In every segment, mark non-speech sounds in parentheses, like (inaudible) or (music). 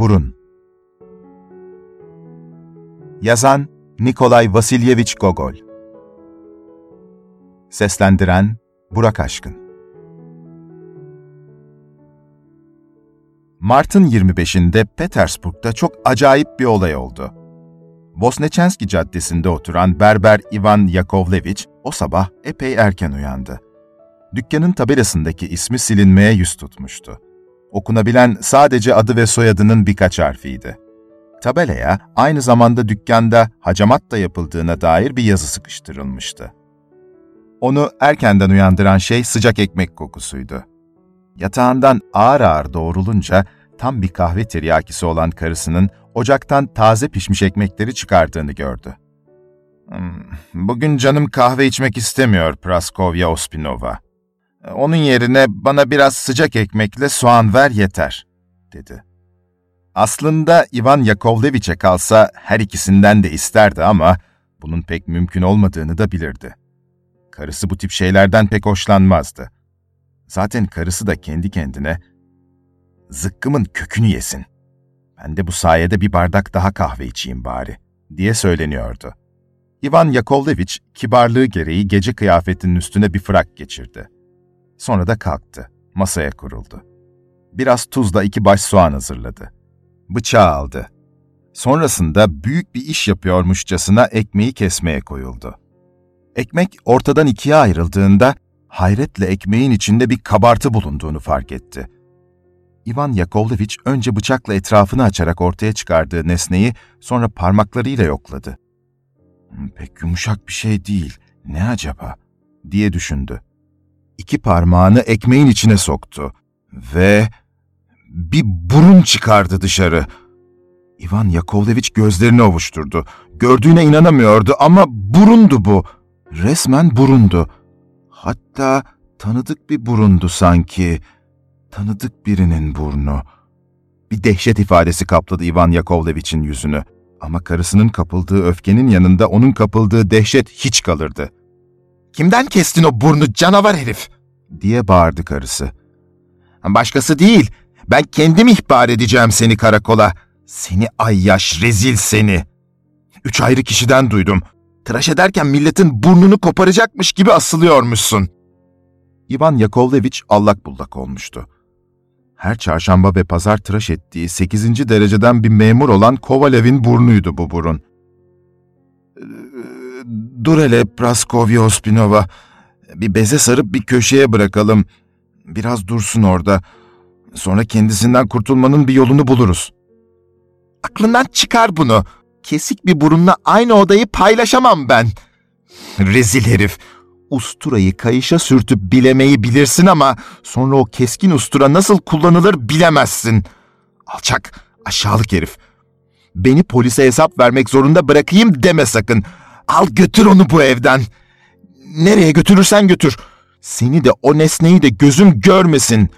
Burun Yazan Nikolay Vasilyevich Gogol Seslendiren Burak Aşkın Mart'ın 25'inde Petersburg'da çok acayip bir olay oldu. Vosneçenski Caddesi'nde oturan berber Ivan Yakovlevich o sabah epey erken uyandı. Dükkanın tabelasındaki ismi silinmeye yüz tutmuştu. Okunabilen sadece adı ve soyadının birkaç harfiydi. Tabelaya aynı zamanda dükkanda hacamat da yapıldığına dair bir yazı sıkıştırılmıştı. Onu erkenden uyandıran şey sıcak ekmek kokusuydu. Yatağından ağır ağır doğrulunca tam bir kahve tiryakisi olan karısının ocaktan taze pişmiş ekmekleri çıkardığını gördü. Hmm, bugün canım kahve içmek istemiyor Praskovya Ospinova. Onun yerine bana biraz sıcak ekmekle soğan ver yeter, dedi. Aslında Ivan Yakovleviç'e kalsa her ikisinden de isterdi ama bunun pek mümkün olmadığını da bilirdi. Karısı bu tip şeylerden pek hoşlanmazdı. Zaten karısı da kendi kendine, zıkkımın kökünü yesin. Ben de bu sayede bir bardak daha kahve içeyim bari, diye söyleniyordu. Ivan Yakovleviç kibarlığı gereği gece kıyafetinin üstüne bir frak geçirdi. Sonra da kalktı, masaya kuruldu. Biraz tuzla iki baş soğan hazırladı. Bıçağı aldı. Sonrasında büyük bir iş yapıyormuşçasına ekmeği kesmeye koyuldu. Ekmek ortadan ikiye ayrıldığında hayretle ekmeğin içinde bir kabartı bulunduğunu fark etti. Ivan Yakovleviç önce bıçakla etrafını açarak ortaya çıkardığı nesneyi sonra parmaklarıyla yokladı. Hmm, pek yumuşak bir şey değil, ne acaba? diye düşündü. İki parmağını ekmeğin içine soktu ve bir burun çıkardı dışarı. Ivan Yakovleviç gözlerini ovuşturdu. Gördüğüne inanamıyordu ama burundu bu. Resmen burundu. Hatta tanıdık bir burundu sanki. Tanıdık birinin burnu. Bir dehşet ifadesi kapladı Ivan Yakovleviç'in yüzünü. Ama karısının kapıldığı öfkenin yanında onun kapıldığı dehşet hiç kalırdı. ''Kimden kestin o burnu canavar herif?'' diye bağırdı karısı. ''Başkası değil, ben kendim ihbar edeceğim seni karakola. Seni ayyaş, rezil seni.'' Üç ayrı kişiden duydum. Tıraş ederken milletin burnunu koparacakmış gibi asılıyormuşsun. İvan Yakovleviç allak bullak olmuştu. Her çarşamba ve pazar tıraş ettiği sekizinci dereceden bir memur olan Kovalev'in burnuydu bu burun. Dur hele Praskovya Ospinova. Bir beze sarıp bir köşeye bırakalım. Biraz dursun orada. Sonra kendisinden kurtulmanın bir yolunu buluruz. Aklından çıkar bunu. Kesik bir burunla aynı odayı paylaşamam ben. Rezil herif. Usturayı kayışa sürtüp bilemeyi bilirsin ama sonra o keskin ustura nasıl kullanılır bilemezsin. Alçak, aşağılık herif. Beni polise hesap vermek zorunda bırakayım deme sakın. Al götür onu bu evden. Nereye götürürsen götür. Seni de o nesneyi de gözüm görmesin.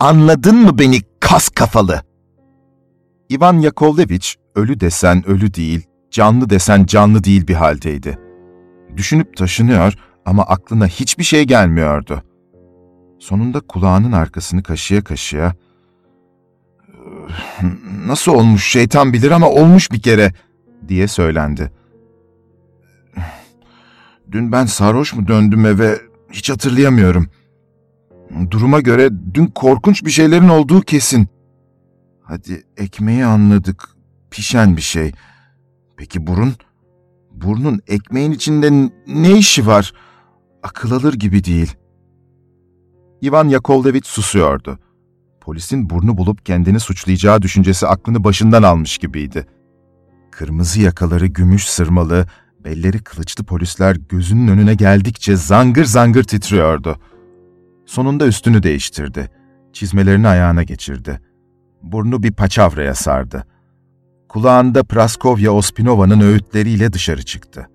Anladın mı beni kas kafalı? Ivan Yakovleviç ölü desen ölü değil, canlı desen canlı değil bir haldeydi. Düşünüp taşınıyor ama aklına hiçbir şey gelmiyordu. Sonunda kulağının arkasını kaşıya kaşıya ''Nasıl olmuş şeytan bilir ama olmuş bir kere'' diye söylendi. Dün ben sarhoş mu döndüm eve hiç hatırlayamıyorum. Duruma göre dün korkunç bir şeylerin olduğu kesin. Hadi ekmeği anladık. Pişen bir şey. Peki burun? Burnun ekmeğin içinde ne işi var? Akıl alır gibi değil. Ivan Yakovlevich susuyordu. Polisin burnu bulup kendini suçlayacağı düşüncesi aklını başından almış gibiydi. Kırmızı yakaları gümüş sırmalı, belleri kılıçlı polisler gözünün önüne geldikçe zangır zangır titriyordu. Sonunda üstünü değiştirdi. Çizmelerini ayağına geçirdi. Burnu bir paçavraya sardı. Kulağında Praskovya Ospinova'nın öğütleriyle dışarı çıktı.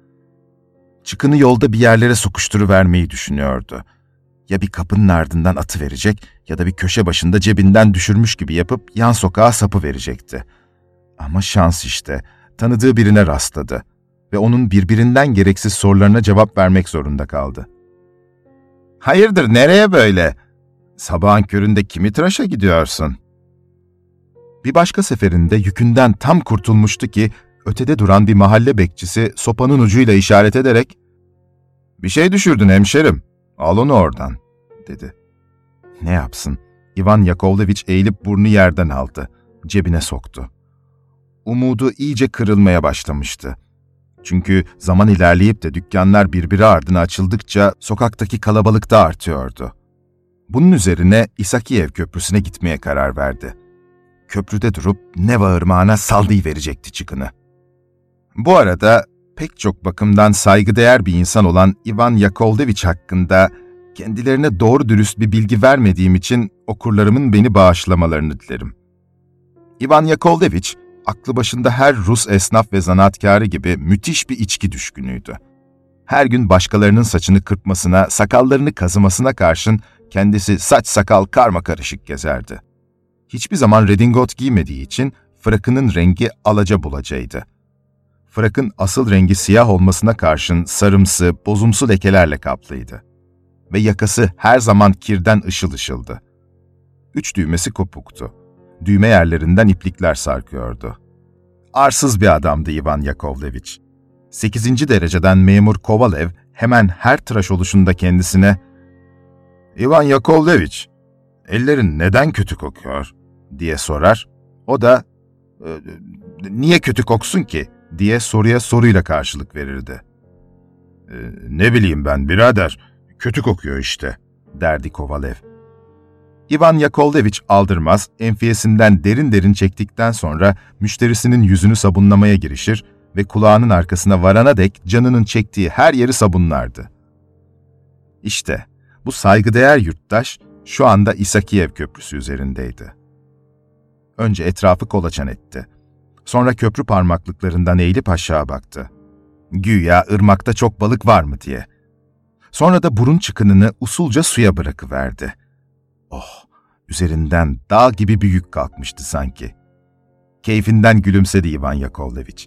Çıkını yolda bir yerlere sokuşturuvermeyi düşünüyordu. Ya bir kapının ardından atı verecek ya da bir köşe başında cebinden düşürmüş gibi yapıp yan sokağa sapı verecekti. Ama şans işte, tanıdığı birine rastladı ve onun birbirinden gereksiz sorularına cevap vermek zorunda kaldı. ''Hayırdır, nereye böyle? Sabahın köründe kimi tıraşa gidiyorsun?'' Bir başka seferinde yükünden tam kurtulmuştu ki, ötede duran bir mahalle bekçisi sopanın ucuyla işaret ederek, ''Bir şey düşürdün hemşerim, al onu oradan.'' dedi. Ne yapsın? Ivan Yakovleviç eğilip burnu yerden aldı, cebine soktu. Umudu iyice kırılmaya başlamıştı. Çünkü zaman ilerleyip de dükkanlar birbiri ardına açıldıkça sokaktaki kalabalık da artıyordu. Bunun üzerine İsakiyev Köprüsü'ne gitmeye karar verdi. Köprüde durup Neva Irmağı'na verecekti çıkını. Bu arada pek çok bakımdan saygıdeğer bir insan olan Ivan Yakovlevich hakkında kendilerine doğru dürüst bir bilgi vermediğim için okurlarımın beni bağışlamalarını dilerim. Ivan Yakovlevich, aklı başında her Rus esnaf ve zanaatkarı gibi müthiş bir içki düşkünüydü. Her gün başkalarının saçını kırpmasına, sakallarını kazımasına karşın kendisi saç sakal karma karışık gezerdi. Hiçbir zaman redingot giymediği için frakının rengi alaca bulacaydı. Frakın asıl rengi siyah olmasına karşın sarımsı, bozumsu lekelerle kaplıydı. Ve yakası her zaman kirden ışıl ışıldı. Üç düğmesi kopuktu. Düğme yerlerinden iplikler sarkıyordu. Arsız bir adamdı Ivan Yakovlevich. Sekizinci dereceden memur Kovalev hemen her tıraş oluşunda kendisine ''Ivan Yakovlevich, ellerin neden kötü kokuyor?'' diye sorar. O da e, ''Niye kötü koksun ki?'' diye soruya soruyla karşılık verirdi. E, ''Ne bileyim ben birader, kötü kokuyor işte.'' derdi Kovalev. Ivan Yakovlevich aldırmaz, enfiyesinden derin derin çektikten sonra müşterisinin yüzünü sabunlamaya girişir ve kulağının arkasına varana dek canının çektiği her yeri sabunlardı. İşte bu saygıdeğer yurttaş şu anda İsakiyev Köprüsü üzerindeydi. Önce etrafı kolaçan etti. Sonra köprü parmaklıklarından eğilip aşağı baktı. Güya ırmakta çok balık var mı diye. Sonra da burun çıkınını usulca suya bırakıverdi. Oh, üzerinden dağ gibi bir yük kalkmıştı sanki. Keyfinden gülümsedi Ivan Yakovlevich.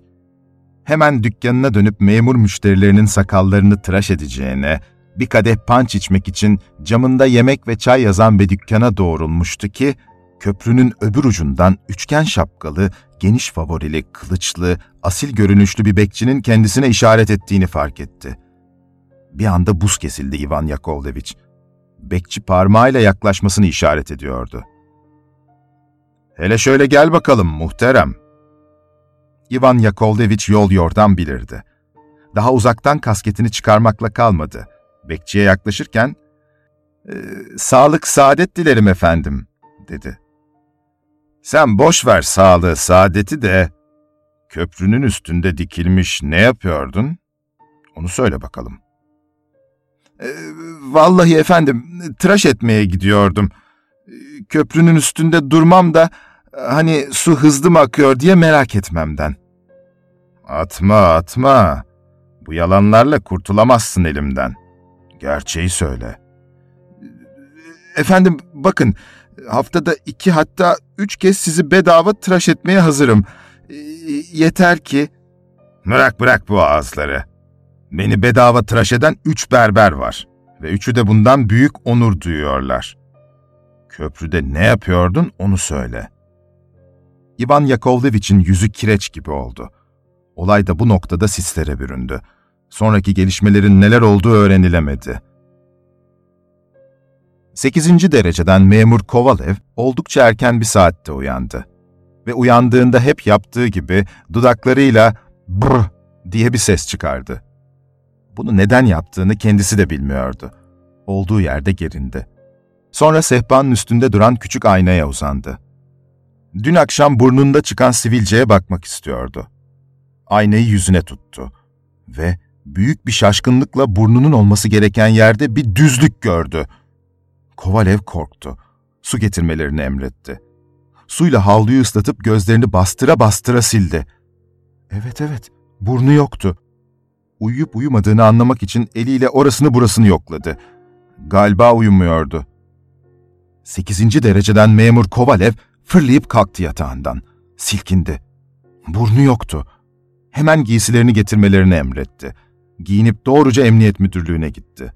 Hemen dükkanına dönüp memur müşterilerinin sakallarını tıraş edeceğine, bir kadeh panç içmek için camında yemek ve çay yazan bir dükkana doğrulmuştu ki, köprünün öbür ucundan üçgen şapkalı, geniş favorili, kılıçlı, asil görünüşlü bir bekçinin kendisine işaret ettiğini fark etti. Bir anda buz kesildi Ivan Yakovlevich. Bekçi parmağıyla yaklaşmasını işaret ediyordu. ''Hele şöyle gel bakalım muhterem.'' Ivan Yakovlevich yol yordan bilirdi. Daha uzaktan kasketini çıkarmakla kalmadı. Bekçiye yaklaşırken, e, ''Sağlık, saadet dilerim efendim.'' dedi. ''Sen boş ver sağlığı, saadeti de köprünün üstünde dikilmiş ne yapıyordun? Onu söyle bakalım.'' E, ''Vallahi efendim, tıraş etmeye gidiyordum. Köprünün üstünde durmam da hani su hızlı mı akıyor diye merak etmemden.'' ''Atma, atma. Bu yalanlarla kurtulamazsın elimden.'' Gerçeği söyle. Efendim bakın, haftada iki hatta üç kez sizi bedava tıraş etmeye hazırım. Yeter ki... Bırak bırak bu ağızları. Beni bedava tıraş eden üç berber var. Ve üçü de bundan büyük onur duyuyorlar. Köprüde ne yapıyordun onu söyle. İvan Yakovlevich'in yüzü kireç gibi oldu. Olay da bu noktada sislere büründü. Sonraki gelişmelerin neler olduğu öğrenilemedi. 8. dereceden memur Kovalev oldukça erken bir saatte uyandı. Ve uyandığında hep yaptığı gibi dudaklarıyla brr diye bir ses çıkardı. Bunu neden yaptığını kendisi de bilmiyordu. Olduğu yerde gerindi. Sonra sehpanın üstünde duran küçük aynaya uzandı. Dün akşam burnunda çıkan sivilceye bakmak istiyordu. Aynayı yüzüne tuttu ve büyük bir şaşkınlıkla burnunun olması gereken yerde bir düzlük gördü. Kovalev korktu. Su getirmelerini emretti. Suyla havluyu ıslatıp gözlerini bastıra bastıra sildi. Evet evet, burnu yoktu. Uyuyup uyumadığını anlamak için eliyle orasını burasını yokladı. Galiba uyumuyordu. Sekizinci dereceden memur Kovalev fırlayıp kalktı yatağından. Silkindi. Burnu yoktu. Hemen giysilerini getirmelerini emretti giyinip doğruca emniyet müdürlüğüne gitti.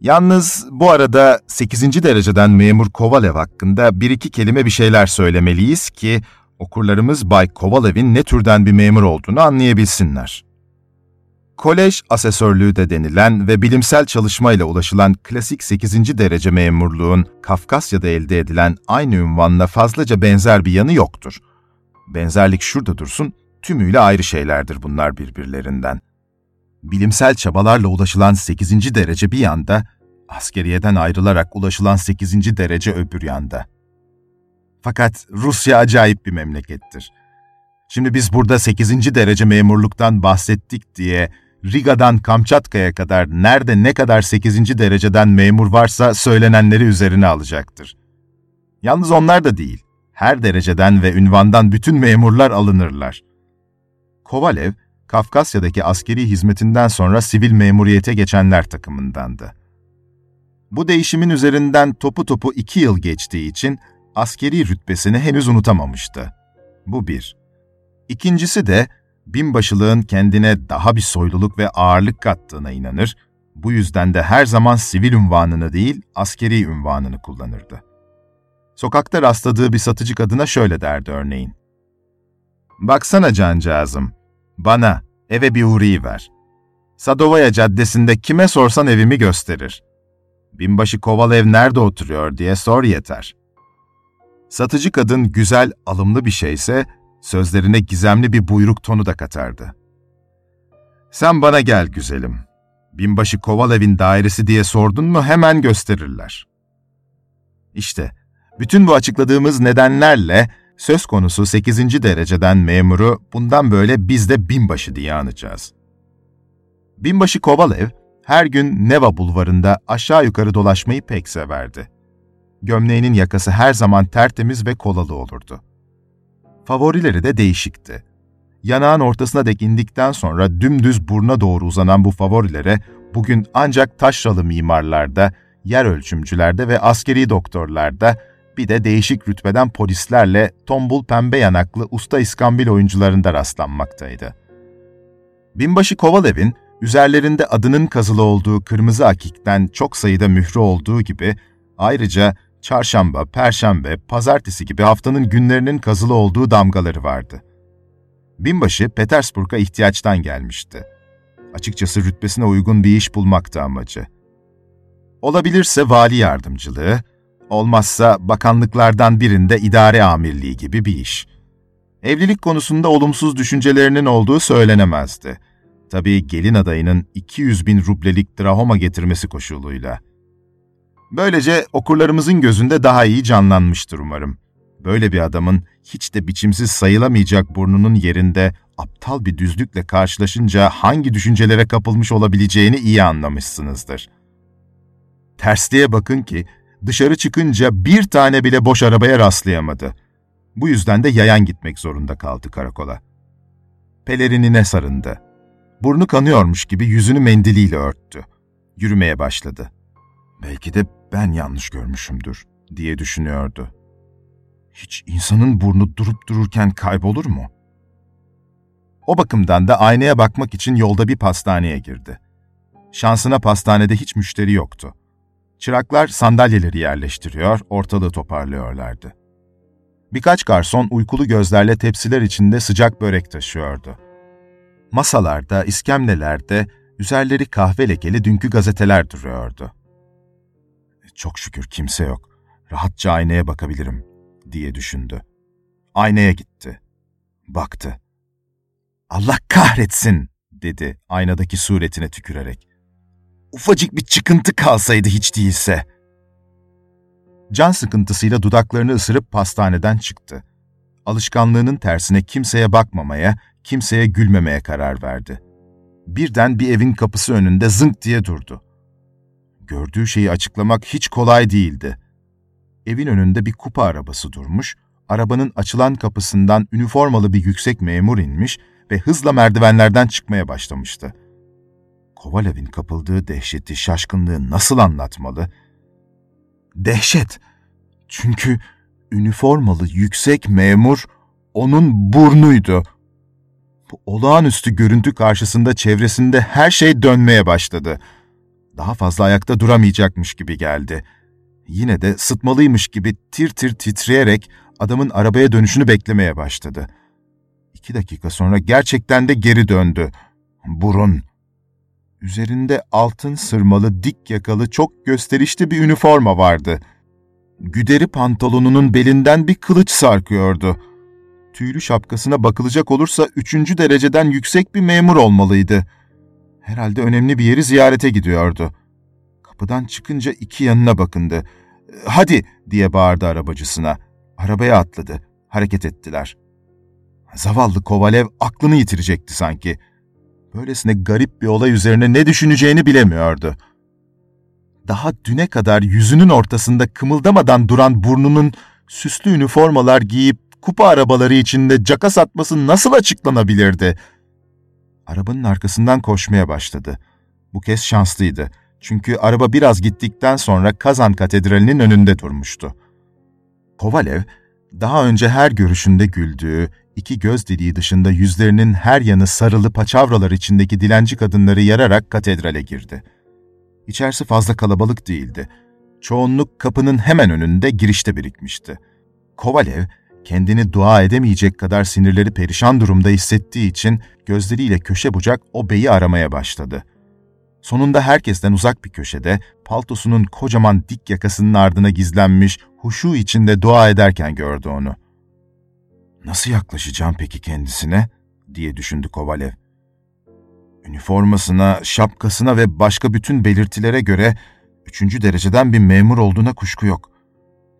Yalnız bu arada 8. dereceden memur Kovalev hakkında bir iki kelime bir şeyler söylemeliyiz ki Okurlarımız Bay Kovalev'in ne türden bir memur olduğunu anlayabilsinler. Kolej asesörlüğü de denilen ve bilimsel çalışmayla ulaşılan klasik 8. derece memurluğun Kafkasya'da elde edilen aynı ünvanla fazlaca benzer bir yanı yoktur. Benzerlik şurada dursun, tümüyle ayrı şeylerdir bunlar birbirlerinden. Bilimsel çabalarla ulaşılan 8. derece bir yanda, askeriyeden ayrılarak ulaşılan 8. derece öbür yanda. Fakat Rusya acayip bir memlekettir. Şimdi biz burada 8. derece memurluktan bahsettik diye Riga'dan Kamçatka'ya kadar nerede ne kadar 8. dereceden memur varsa söylenenleri üzerine alacaktır. Yalnız onlar da değil. Her dereceden ve ünvandan bütün memurlar alınırlar. Kovalev, Kafkasya'daki askeri hizmetinden sonra sivil memuriyete geçenler takımındandı. Bu değişimin üzerinden topu topu iki yıl geçtiği için askeri rütbesini henüz unutamamıştı. Bu bir. İkincisi de binbaşılığın kendine daha bir soyluluk ve ağırlık kattığına inanır, bu yüzden de her zaman sivil ünvanını değil, askeri ünvanını kullanırdı. Sokakta rastladığı bir satıcı kadına şöyle derdi örneğin. Baksana cancağızım, bana eve bir uğrayı ver. Sadovaya Caddesi'nde kime sorsan evimi gösterir. Binbaşı Kovalev nerede oturuyor diye sor yeter. Satıcı kadın güzel, alımlı bir şeyse sözlerine gizemli bir buyruk tonu da katardı. Sen bana gel güzelim. Binbaşı Kovalev'in dairesi diye sordun mu hemen gösterirler. İşte bütün bu açıkladığımız nedenlerle söz konusu 8. dereceden memuru bundan böyle biz de binbaşı diye anacağız. Binbaşı Kovalev her gün Neva bulvarında aşağı yukarı dolaşmayı pek severdi. Gömleğinin yakası her zaman tertemiz ve kolalı olurdu. Favorileri de değişikti. Yanağın ortasına dek indikten sonra dümdüz buruna doğru uzanan bu favorilere bugün ancak taşralı mimarlarda, yer ölçümcülerde ve askeri doktorlarda bir de değişik rütbeden polislerle tombul pembe yanaklı usta iskambil oyuncularında rastlanmaktaydı. Binbaşı Kovalev'in üzerlerinde adının kazılı olduğu kırmızı akikten çok sayıda mührü olduğu gibi ayrıca çarşamba, perşembe, pazartesi gibi haftanın günlerinin kazılı olduğu damgaları vardı. Binbaşı Petersburg'a ihtiyaçtan gelmişti. Açıkçası rütbesine uygun bir iş bulmaktı amacı. Olabilirse vali yardımcılığı, olmazsa bakanlıklardan birinde idare amirliği gibi bir iş. Evlilik konusunda olumsuz düşüncelerinin olduğu söylenemezdi. Tabii gelin adayının 200 bin rublelik drahoma getirmesi koşuluyla. Böylece okurlarımızın gözünde daha iyi canlanmıştır umarım. Böyle bir adamın hiç de biçimsiz sayılamayacak burnunun yerinde aptal bir düzlükle karşılaşınca hangi düşüncelere kapılmış olabileceğini iyi anlamışsınızdır. Tersliğe bakın ki dışarı çıkınca bir tane bile boş arabaya rastlayamadı. Bu yüzden de yayan gitmek zorunda kaldı karakola. Pelerinine sarındı. Burnu kanıyormuş gibi yüzünü mendiliyle örttü. Yürümeye başladı. Belki de ben yanlış görmüşümdür diye düşünüyordu. Hiç insanın burnu durup dururken kaybolur mu? O bakımdan da aynaya bakmak için yolda bir pastaneye girdi. Şansına pastanede hiç müşteri yoktu. Çıraklar sandalyeleri yerleştiriyor, ortalığı toparlıyorlardı. Birkaç garson uykulu gözlerle tepsiler içinde sıcak börek taşıyordu. Masalarda, iskemlelerde, üzerleri kahve lekeli dünkü gazeteler duruyordu. Çok şükür kimse yok. Rahatça aynaya bakabilirim, diye düşündü. Aynaya gitti. Baktı. Allah kahretsin, dedi aynadaki suretine tükürerek. Ufacık bir çıkıntı kalsaydı hiç değilse. Can sıkıntısıyla dudaklarını ısırıp pastaneden çıktı. Alışkanlığının tersine kimseye bakmamaya, kimseye gülmemeye karar verdi. Birden bir evin kapısı önünde zınk diye durdu. Gördüğü şeyi açıklamak hiç kolay değildi. Evin önünde bir kupa arabası durmuş, arabanın açılan kapısından üniformalı bir yüksek memur inmiş ve hızla merdivenlerden çıkmaya başlamıştı. Kovalev'in kapıldığı dehşeti, şaşkınlığı nasıl anlatmalı? Dehşet! Çünkü üniformalı yüksek memur onun burnuydu. Bu olağanüstü görüntü karşısında çevresinde her şey dönmeye başladı.'' Daha fazla ayakta duramayacakmış gibi geldi. Yine de sıtmalıymış gibi tir tir titreyerek adamın arabaya dönüşünü beklemeye başladı. İki dakika sonra gerçekten de geri döndü. Burun. Üzerinde altın sırmalı, dik yakalı, çok gösterişli bir üniforma vardı. Güderi pantolonunun belinden bir kılıç sarkıyordu. Tüylü şapkasına bakılacak olursa üçüncü dereceden yüksek bir memur olmalıydı. Herhalde önemli bir yeri ziyarete gidiyordu. Kapıdan çıkınca iki yanına bakındı. ''Hadi!'' diye bağırdı arabacısına. Arabaya atladı. Hareket ettiler. Zavallı Kovalev aklını yitirecekti sanki. Böylesine garip bir olay üzerine ne düşüneceğini bilemiyordu. Daha düne kadar yüzünün ortasında kımıldamadan duran burnunun süslü üniformalar giyip kupa arabaları içinde caka satması nasıl açıklanabilirdi? Arabanın arkasından koşmaya başladı. Bu kez şanslıydı. Çünkü araba biraz gittikten sonra Kazan Katedrali'nin önünde durmuştu. Kovalev, daha önce her görüşünde güldüğü, iki göz deliği dışında yüzlerinin her yanı sarılı paçavralar içindeki dilenci kadınları yararak katedrale girdi. İçerisi fazla kalabalık değildi. Çoğunluk kapının hemen önünde girişte birikmişti. Kovalev, kendini dua edemeyecek kadar sinirleri perişan durumda hissettiği için gözleriyle köşe bucak o beyi aramaya başladı. Sonunda herkesten uzak bir köşede, paltosunun kocaman dik yakasının ardına gizlenmiş, huşu içinde dua ederken gördü onu. Nasıl yaklaşacağım peki kendisine? diye düşündü Kovalev. Üniformasına, şapkasına ve başka bütün belirtilere göre üçüncü dereceden bir memur olduğuna kuşku yok.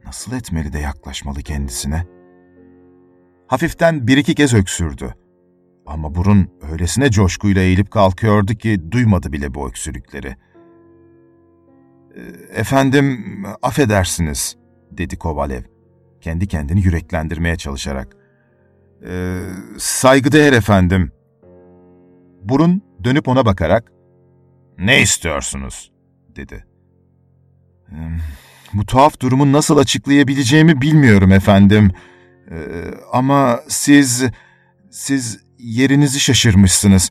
Nasıl etmeli de yaklaşmalı kendisine? Hafiften bir iki kez öksürdü. Ama burun öylesine coşkuyla eğilip kalkıyordu ki duymadı bile bu öksürükleri. Ee, ''Efendim, affedersiniz.'' dedi Kovalev, kendi kendini yüreklendirmeye çalışarak. Ee, ''Saygıdeğer efendim.'' Burun dönüp ona bakarak, ''Ne istiyorsunuz?'' dedi. Ee, ''Bu tuhaf durumu nasıl açıklayabileceğimi bilmiyorum efendim. Ee, ama siz, siz yerinizi şaşırmışsınız.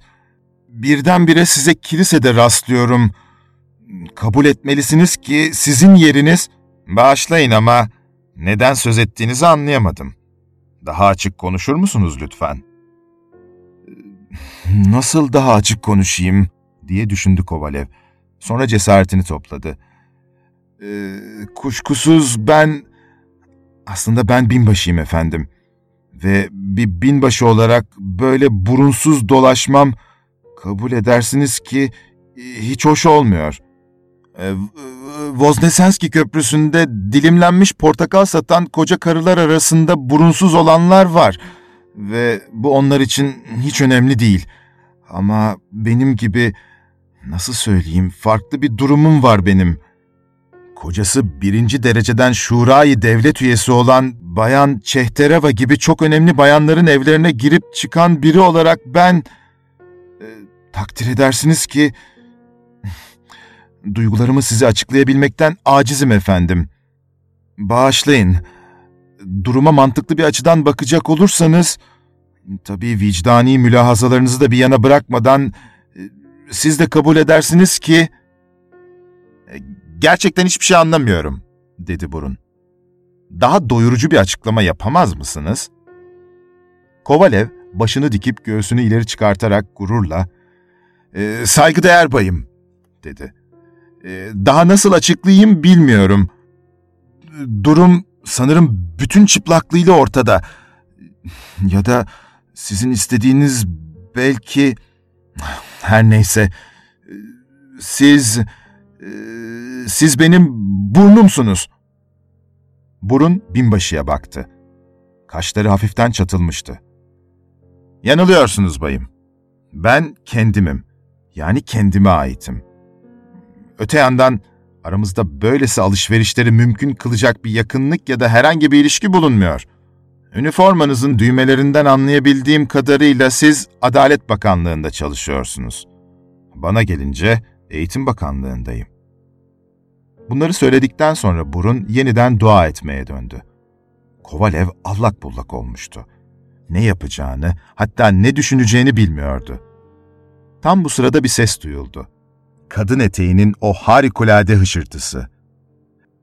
Birdenbire size kilisede rastlıyorum. Kabul etmelisiniz ki sizin yeriniz... Bağışlayın ama neden söz ettiğinizi anlayamadım. Daha açık konuşur musunuz lütfen? Nasıl daha açık konuşayım diye düşündü Kovalev. Sonra cesaretini topladı. Ee, kuşkusuz ben... Aslında ben binbaşıyım efendim ve bir binbaşı olarak böyle burunsuz dolaşmam kabul edersiniz ki e, hiç hoş olmuyor. E, Voznesenski Köprüsü'nde dilimlenmiş portakal satan koca karılar arasında burunsuz olanlar var ve bu onlar için hiç önemli değil. Ama benim gibi nasıl söyleyeyim farklı bir durumum var benim. Kocası birinci dereceden şurayı devlet üyesi olan Bayan Çehtereva gibi çok önemli bayanların evlerine girip çıkan biri olarak ben... E, takdir edersiniz ki... (laughs) duygularımı size açıklayabilmekten acizim efendim. Bağışlayın. Duruma mantıklı bir açıdan bakacak olursanız... Tabii vicdani mülahazalarınızı da bir yana bırakmadan... E, siz de kabul edersiniz ki... Gerçekten hiçbir şey anlamıyorum, dedi Burun daha doyurucu bir açıklama yapamaz mısınız? Kovalev başını dikip göğsünü ileri çıkartarak gururla e, ''Saygıdeğer bayım'' dedi. E, ''Daha nasıl açıklayayım bilmiyorum. Durum sanırım bütün çıplaklığıyla ortada. Ya da sizin istediğiniz belki... (sighs) Her neyse. Siz... Siz benim burnumsunuz.'' Burun binbaşıya baktı. Kaşları hafiften çatılmıştı. Yanılıyorsunuz bayım. Ben kendimim. Yani kendime aitim. Öte yandan aramızda böylesi alışverişleri mümkün kılacak bir yakınlık ya da herhangi bir ilişki bulunmuyor. Üniformanızın düğmelerinden anlayabildiğim kadarıyla siz Adalet Bakanlığı'nda çalışıyorsunuz. Bana gelince Eğitim Bakanlığı'ndayım. Bunları söyledikten sonra Burun yeniden dua etmeye döndü. Kovalev allak bullak olmuştu. Ne yapacağını, hatta ne düşüneceğini bilmiyordu. Tam bu sırada bir ses duyuldu. Kadın eteğinin o harikulade hışırtısı.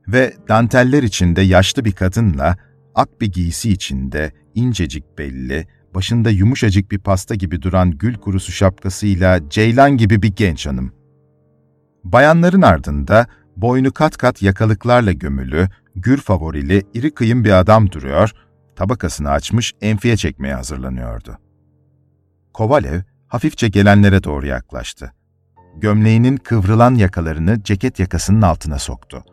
Ve danteller içinde yaşlı bir kadınla ak bir giysi içinde, incecik belli, başında yumuşacık bir pasta gibi duran gül kurusu şapkasıyla ceylan gibi bir genç hanım. Bayanların ardında boynu kat kat yakalıklarla gömülü, gür favorili iri kıyım bir adam duruyor, tabakasını açmış enfiye çekmeye hazırlanıyordu. Kovalev hafifçe gelenlere doğru yaklaştı. Gömleğinin kıvrılan yakalarını ceket yakasının altına soktu.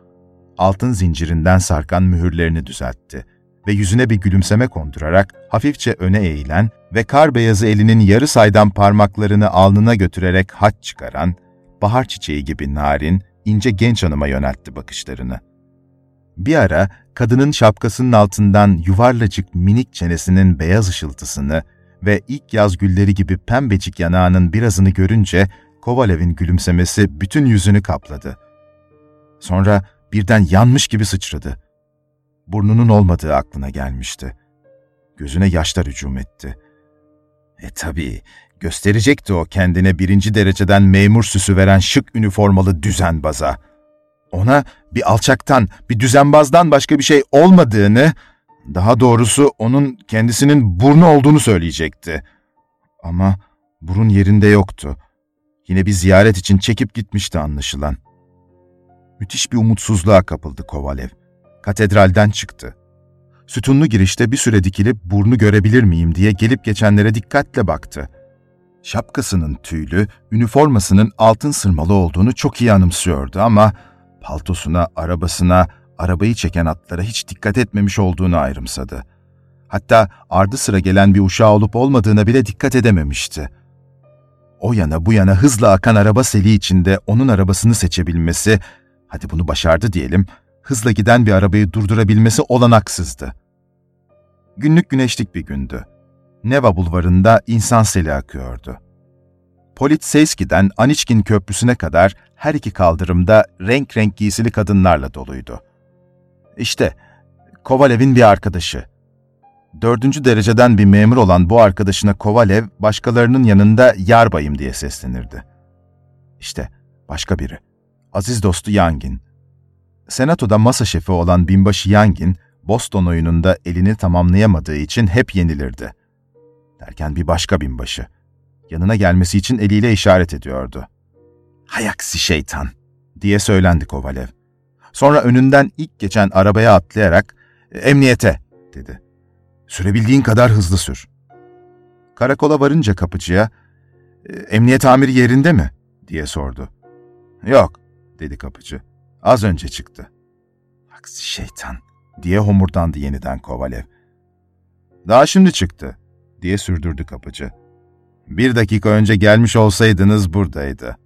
Altın zincirinden sarkan mühürlerini düzeltti ve yüzüne bir gülümseme kondurarak hafifçe öne eğilen ve kar beyazı elinin yarı saydam parmaklarını alnına götürerek haç çıkaran, bahar çiçeği gibi narin, ince genç hanıma yöneltti bakışlarını. Bir ara kadının şapkasının altından yuvarlacık minik çenesinin beyaz ışıltısını ve ilk yaz gülleri gibi pembecik yanağının birazını görünce Kovalev'in gülümsemesi bütün yüzünü kapladı. Sonra birden yanmış gibi sıçradı. Burnunun olmadığı aklına gelmişti. Gözüne yaşlar hücum etti. E tabii, gösterecekti o kendine birinci dereceden memur süsü veren şık üniformalı düzenbaza. Ona bir alçaktan, bir düzenbazdan başka bir şey olmadığını, daha doğrusu onun kendisinin burnu olduğunu söyleyecekti. Ama burun yerinde yoktu. Yine bir ziyaret için çekip gitmişti anlaşılan. Müthiş bir umutsuzluğa kapıldı Kovalev. Katedralden çıktı. Sütunlu girişte bir süre dikilip burnu görebilir miyim diye gelip geçenlere dikkatle baktı. Şapkasının tüylü, üniformasının altın sırmalı olduğunu çok iyi anımsıyordu ama paltosuna, arabasına, arabayı çeken atlara hiç dikkat etmemiş olduğunu ayrımsadı. Hatta ardı sıra gelen bir uşağı olup olmadığına bile dikkat edememişti. O yana bu yana hızla akan araba seli içinde onun arabasını seçebilmesi, hadi bunu başardı diyelim, hızla giden bir arabayı durdurabilmesi olanaksızdı. Günlük güneşlik bir gündü. Neva bulvarında insan seli akıyordu. Politseyski'den Aniçkin Köprüsü'ne kadar her iki kaldırımda renk renk giysili kadınlarla doluydu. İşte, Kovalev'in bir arkadaşı. Dördüncü dereceden bir memur olan bu arkadaşına Kovalev, başkalarının yanında yarbayım diye seslenirdi. İşte, başka biri. Aziz dostu Yangin. Senatoda masa şefi olan binbaşı Yangin, Boston oyununda elini tamamlayamadığı için hep yenilirdi. Derken bir başka binbaşı. Yanına gelmesi için eliyle işaret ediyordu. Hayaksi şeytan, diye söylendi Kovalev. Sonra önünden ilk geçen arabaya atlayarak, emniyete, dedi. Sürebildiğin kadar hızlı sür. Karakola varınca kapıcıya, emniyet amiri yerinde mi, diye sordu. Yok, dedi kapıcı. Az önce çıktı. Aksi şeytan, diye homurdandı yeniden Kovalev. Daha şimdi çıktı, diye sürdürdü kapıcı. Bir dakika önce gelmiş olsaydınız buradaydı.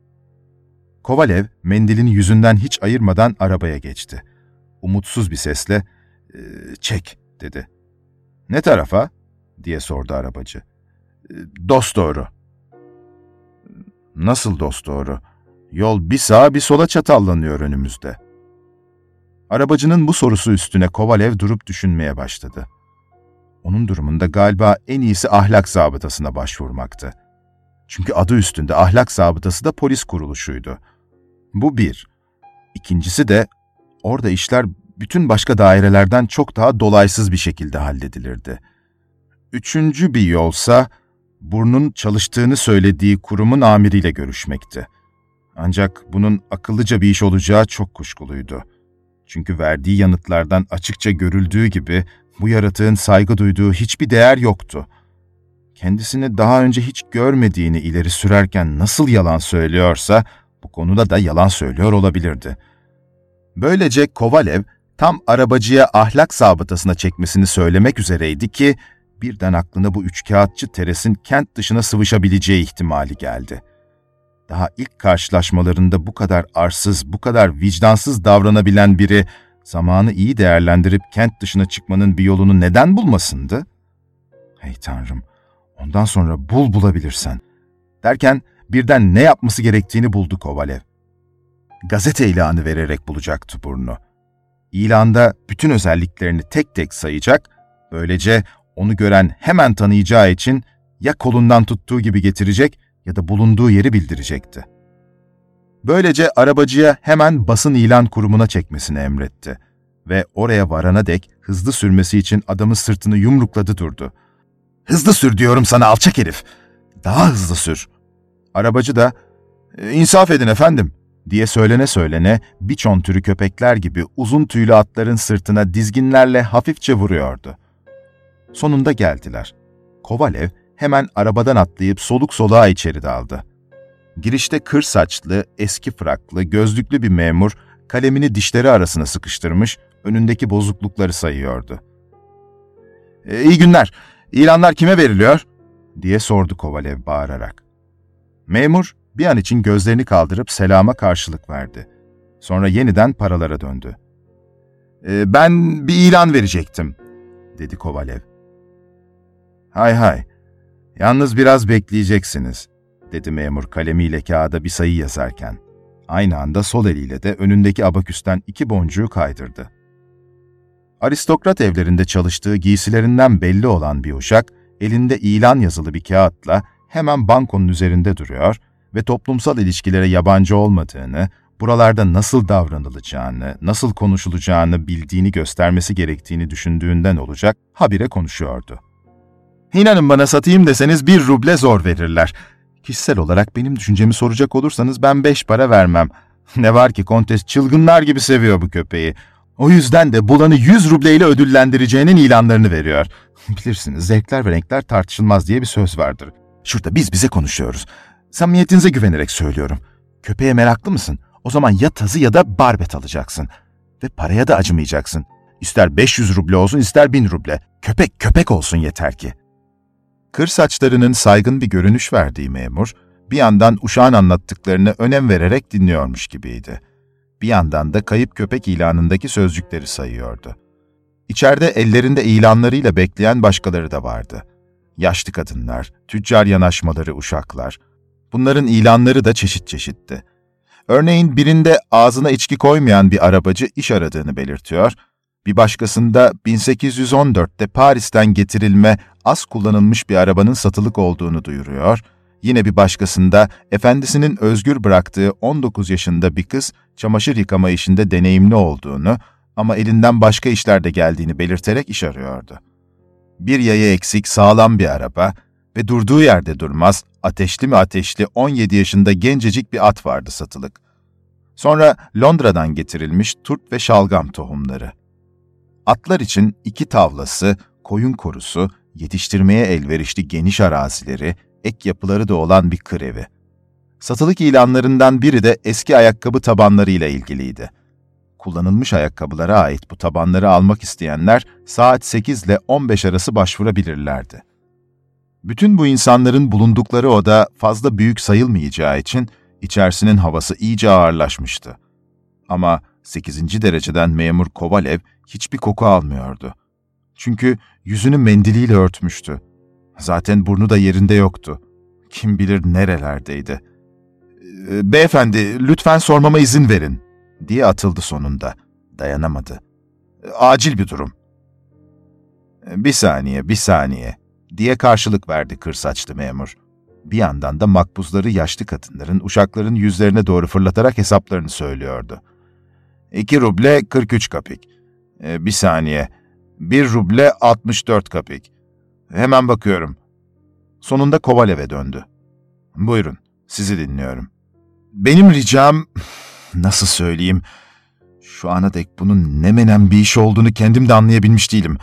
Kovalev, mendilini yüzünden hiç ayırmadan arabaya geçti. Umutsuz bir sesle, e, çek, dedi. Ne tarafa? diye sordu arabacı. E, dost doğru. Nasıl dost doğru? Yol bir sağa bir sola çatallanıyor önümüzde. Arabacının bu sorusu üstüne Kovalev durup düşünmeye başladı. Onun durumunda galiba en iyisi ahlak zabıtasına başvurmaktı. Çünkü adı üstünde ahlak zabıtası da polis kuruluşuydu. Bu bir. İkincisi de orada işler bütün başka dairelerden çok daha dolaysız bir şekilde halledilirdi. Üçüncü bir yolsa burnun çalıştığını söylediği kurumun amiriyle görüşmekti. Ancak bunun akıllıca bir iş olacağı çok kuşkuluydu. Çünkü verdiği yanıtlardan açıkça görüldüğü gibi bu yaratığın saygı duyduğu hiçbir değer yoktu. Kendisini daha önce hiç görmediğini ileri sürerken nasıl yalan söylüyorsa bu konuda da yalan söylüyor olabilirdi. Böylece Kovalev tam arabacıya ahlak zabıtasına çekmesini söylemek üzereydi ki birden aklına bu üçkağıtçı Teres'in kent dışına sıvışabileceği ihtimali geldi. Daha ilk karşılaşmalarında bu kadar arsız, bu kadar vicdansız davranabilen biri zamanı iyi değerlendirip kent dışına çıkmanın bir yolunu neden bulmasındı? Hey Tanrım, ondan sonra bul bulabilirsen. Derken birden ne yapması gerektiğini buldu Kovalev. Gazete ilanı vererek bulacaktı burnu. İlanda bütün özelliklerini tek tek sayacak, böylece onu gören hemen tanıyacağı için ya kolundan tuttuğu gibi getirecek ya da bulunduğu yeri bildirecekti. Böylece arabacıya hemen basın ilan kurumuna çekmesini emretti ve oraya varana dek hızlı sürmesi için adamın sırtını yumrukladı durdu. Hızlı sür diyorum sana alçak herif. Daha hızlı sür. Arabacı da, e, insaf edin efendim, diye söylene söylene biçon türü köpekler gibi uzun tüylü atların sırtına dizginlerle hafifçe vuruyordu. Sonunda geldiler. Kovalev hemen arabadan atlayıp soluk soluğa içeri daldı. Girişte kır saçlı, eski fraklı, gözlüklü bir memur kalemini dişleri arasına sıkıştırmış, önündeki bozuklukları sayıyordu. E, iyi günler, ilanlar kime veriliyor? diye sordu Kovalev bağırarak. Memur bir an için gözlerini kaldırıp selama karşılık verdi. Sonra yeniden paralara döndü. E, ben bir ilan verecektim, dedi Kovalev. Hay hay, yalnız biraz bekleyeceksiniz, dedi memur kalemiyle kağıda bir sayı yazarken. Aynı anda sol eliyle de önündeki abaküsten iki boncuğu kaydırdı. Aristokrat evlerinde çalıştığı giysilerinden belli olan bir uşak, elinde ilan yazılı bir kağıtla hemen bankonun üzerinde duruyor ve toplumsal ilişkilere yabancı olmadığını, buralarda nasıl davranılacağını, nasıl konuşulacağını bildiğini göstermesi gerektiğini düşündüğünden olacak habire konuşuyordu. İnanın bana satayım deseniz bir ruble zor verirler. Kişisel olarak benim düşüncemi soracak olursanız ben beş para vermem. (laughs) Ne var ki kontes çılgınlar gibi seviyor bu köpeği. O yüzden de bulanı yüz rubleyle ödüllendireceğinin ilanlarını veriyor. (laughs) Bilirsiniz zevkler ve renkler tartışılmaz diye bir söz vardır. Şurada biz bize konuşuyoruz. Samimiyetinize güvenerek söylüyorum. Köpeğe meraklı mısın? O zaman ya tazı ya da barbet alacaksın. Ve paraya da acımayacaksın. İster 500 ruble olsun ister 1000 ruble. Köpek köpek olsun yeter ki. Kır saçlarının saygın bir görünüş verdiği memur, bir yandan uşağın anlattıklarını önem vererek dinliyormuş gibiydi. Bir yandan da kayıp köpek ilanındaki sözcükleri sayıyordu. İçeride ellerinde ilanlarıyla bekleyen başkaları da vardı. Yaşlı kadınlar, tüccar yanaşmaları uşaklar. Bunların ilanları da çeşit çeşitti. Örneğin birinde ağzına içki koymayan bir arabacı iş aradığını belirtiyor, bir başkasında 1814'te Paris'ten getirilme az kullanılmış bir arabanın satılık olduğunu duyuruyor, yine bir başkasında efendisinin özgür bıraktığı 19 yaşında bir kız çamaşır yıkama işinde deneyimli olduğunu ama elinden başka işlerde geldiğini belirterek iş arıyordu. Bir yaya eksik sağlam bir araba ve durduğu yerde durmaz, ateşli mi ateşli 17 yaşında gencecik bir at vardı satılık. Sonra Londra'dan getirilmiş turp ve şalgam tohumları. Atlar için iki tavlası, koyun korusu, yetiştirmeye elverişli geniş arazileri, ek yapıları da olan bir kır evi. Satılık ilanlarından biri de eski ayakkabı tabanlarıyla ilgiliydi. Kullanılmış ayakkabılara ait bu tabanları almak isteyenler saat 8 ile 15 arası başvurabilirlerdi. Bütün bu insanların bulundukları oda fazla büyük sayılmayacağı için içerisinin havası iyice ağırlaşmıştı. Ama 8. dereceden memur Kovalev hiçbir koku almıyordu. Çünkü yüzünü mendiliyle örtmüştü. Zaten burnu da yerinde yoktu. Kim bilir nerelerdeydi. Ee, beyefendi, lütfen sormama izin verin, diye atıldı sonunda. Dayanamadı. Acil bir durum. Bir saniye, bir saniye, diye karşılık verdi kırsaçlı memur. Bir yandan da makbuzları yaşlı kadınların, uşakların yüzlerine doğru fırlatarak hesaplarını söylüyordu. İki ruble 43 kapik. Ee, bir saniye. Bir ruble 64 kapik. Hemen bakıyorum. Sonunda Kovalev'e döndü. Buyurun, sizi dinliyorum. Benim ricam, (laughs) nasıl söyleyeyim, şu ana dek bunun ne menen bir iş olduğunu kendim de anlayabilmiş değilim.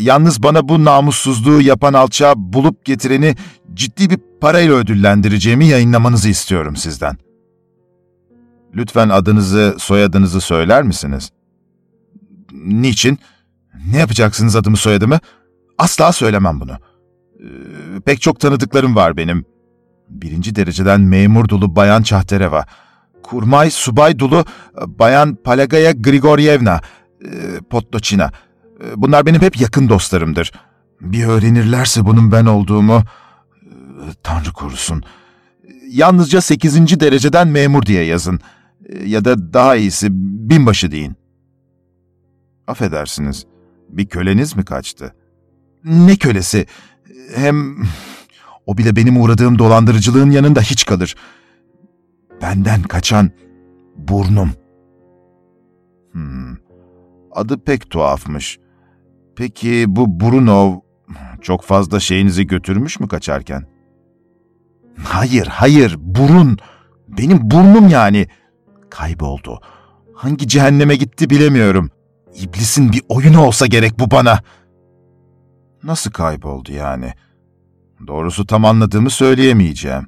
Yalnız bana bu namussuzluğu yapan alçağı bulup getireni ciddi bir parayla ödüllendireceğimi yayınlamanızı istiyorum sizden. Lütfen adınızı, soyadınızı söyler misiniz? Niçin? Ne yapacaksınız adımı soyadımı? Asla söylemem bunu. Ee, pek çok tanıdıklarım var benim. Birinci dereceden memur dolu Bayan Çahtereva, kurmay subay dolu Bayan Palagaya Grigoryevna, e, Pottoçina. E, bunlar benim hep yakın dostlarımdır. Bir öğrenirlerse bunun ben olduğumu, e, Tanrı korusun. Yalnızca sekizinci dereceden memur diye yazın. Ya da daha iyisi binbaşı deyin. Affedersiniz, bir köleniz mi kaçtı? Ne kölesi? Hem o bile benim uğradığım dolandırıcılığın yanında hiç kalır. Benden kaçan burnum. Hmm, adı pek tuhafmış. Peki bu Brunov çok fazla şeyinizi götürmüş mü kaçarken? Hayır, hayır, burun. Benim burnum yani. Kayboldu. Hangi cehenneme gitti bilemiyorum. İblisin bir oyunu olsa gerek bu bana. Nasıl kayboldu yani? Doğrusu tam anladığımı söyleyemeyeceğim.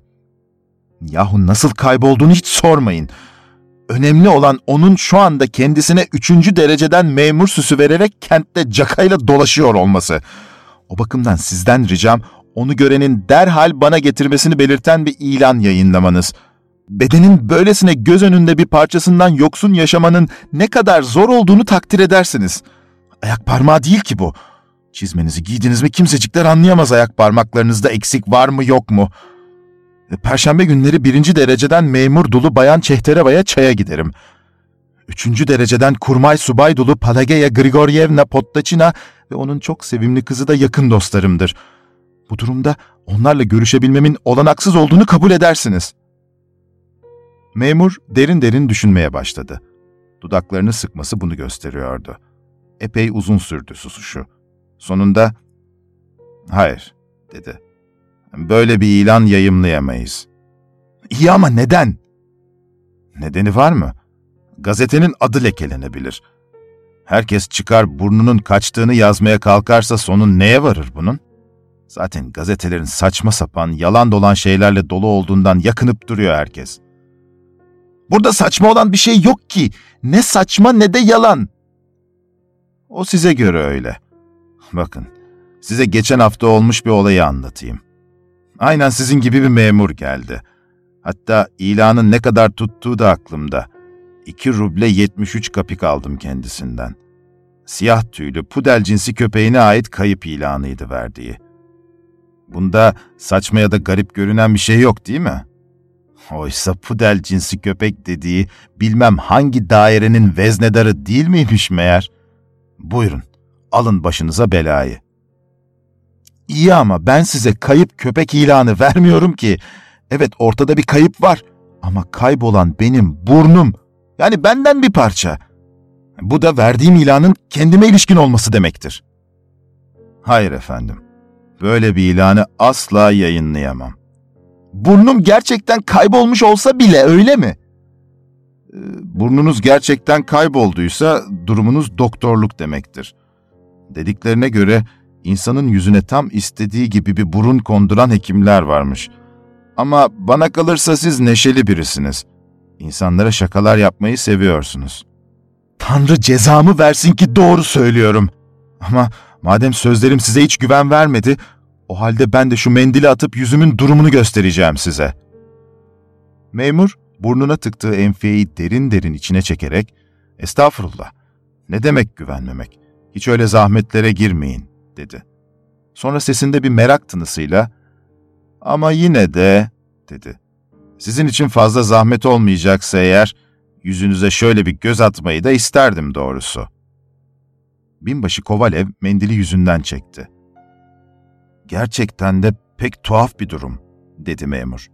Yahu nasıl kaybolduğunu hiç sormayın. Önemli olan onun şu anda kendisine üçüncü dereceden memur süsü vererek kentte cakayla dolaşıyor olması. O bakımdan sizden ricam onu görenin derhal bana getirmesini belirten bir ilan yayınlamanız. Bedenin böylesine göz önünde bir parçasından yoksun yaşamanın ne kadar zor olduğunu takdir edersiniz. Ayak parmağı değil ki bu. Çizmenizi giydiniz mi kimsecikler anlayamaz ayak parmaklarınızda eksik var mı yok mu?'' E, Perşembe günleri birinci dereceden memur dulu Bayan Çehtereva'ya çaya giderim. Üçüncü dereceden kurmay subay dulu Pelageya Grigoryevna Pottaçina ve onun çok sevimli kızı da yakın dostlarımdır. Bu durumda onlarla görüşebilmemin olanaksız olduğunu kabul edersiniz. Memur derin derin düşünmeye başladı. Dudaklarını sıkması bunu gösteriyordu. Epey uzun sürdü susuşu. Sonunda, ''Hayır'' dedi. Böyle bir ilan yayımlayamayız. İyi ama neden? Nedeni var mı? Gazetenin adı lekelenebilir. Herkes çıkar burnunun kaçtığını yazmaya kalkarsa sonun neye varır bunun? Zaten gazetelerin saçma sapan, yalan dolan şeylerle dolu olduğundan yakınıp duruyor herkes. Burada saçma olan bir şey yok ki. Ne saçma ne de yalan. O size göre öyle. Bakın, size geçen hafta olmuş bir olayı anlatayım. Aynen sizin gibi bir memur geldi. Hatta ilanın ne kadar tuttuğu da aklımda. 2 ruble 73 kapik aldım kendisinden. Siyah tüylü pudel cinsi köpeğine ait kayıp ilanıydı verdiği. Bunda saçma ya da garip görünen bir şey yok değil mi? Oysa pudel cinsi köpek dediği bilmem hangi dairenin veznedarı değil miymiş meğer? Buyurun, alın başınıza belayı. İyi ama ben size kayıp köpek ilanı vermiyorum ki. Evet ortada bir kayıp var ama kaybolan benim burnum. Yani benden bir parça. Bu da verdiğim ilanın kendime ilişkin olması demektir. Hayır efendim. Böyle bir ilanı asla yayınlayamam. Burnum gerçekten kaybolmuş olsa bile öyle mi? Ee, burnunuz gerçekten kaybolduysa durumunuz doktorluk demektir. Dediklerine göre insanın yüzüne tam istediği gibi bir burun konduran hekimler varmış. Ama bana kalırsa siz neşeli birisiniz. İnsanlara şakalar yapmayı seviyorsunuz. Tanrı cezamı versin ki doğru söylüyorum. Ama madem sözlerim size hiç güven vermedi, o halde ben de şu mendili atıp yüzümün durumunu göstereceğim size. Memur, burnuna tıktığı enfiyeyi derin derin içine çekerek, ''Estağfurullah, ne demek güvenmemek? Hiç öyle zahmetlere girmeyin dedi. Sonra sesinde bir merak tınısıyla ama yine de dedi. Sizin için fazla zahmet olmayacaksa eğer yüzünüze şöyle bir göz atmayı da isterdim doğrusu. Binbaşı Kovalev mendili yüzünden çekti. Gerçekten de pek tuhaf bir durum, dedi memur.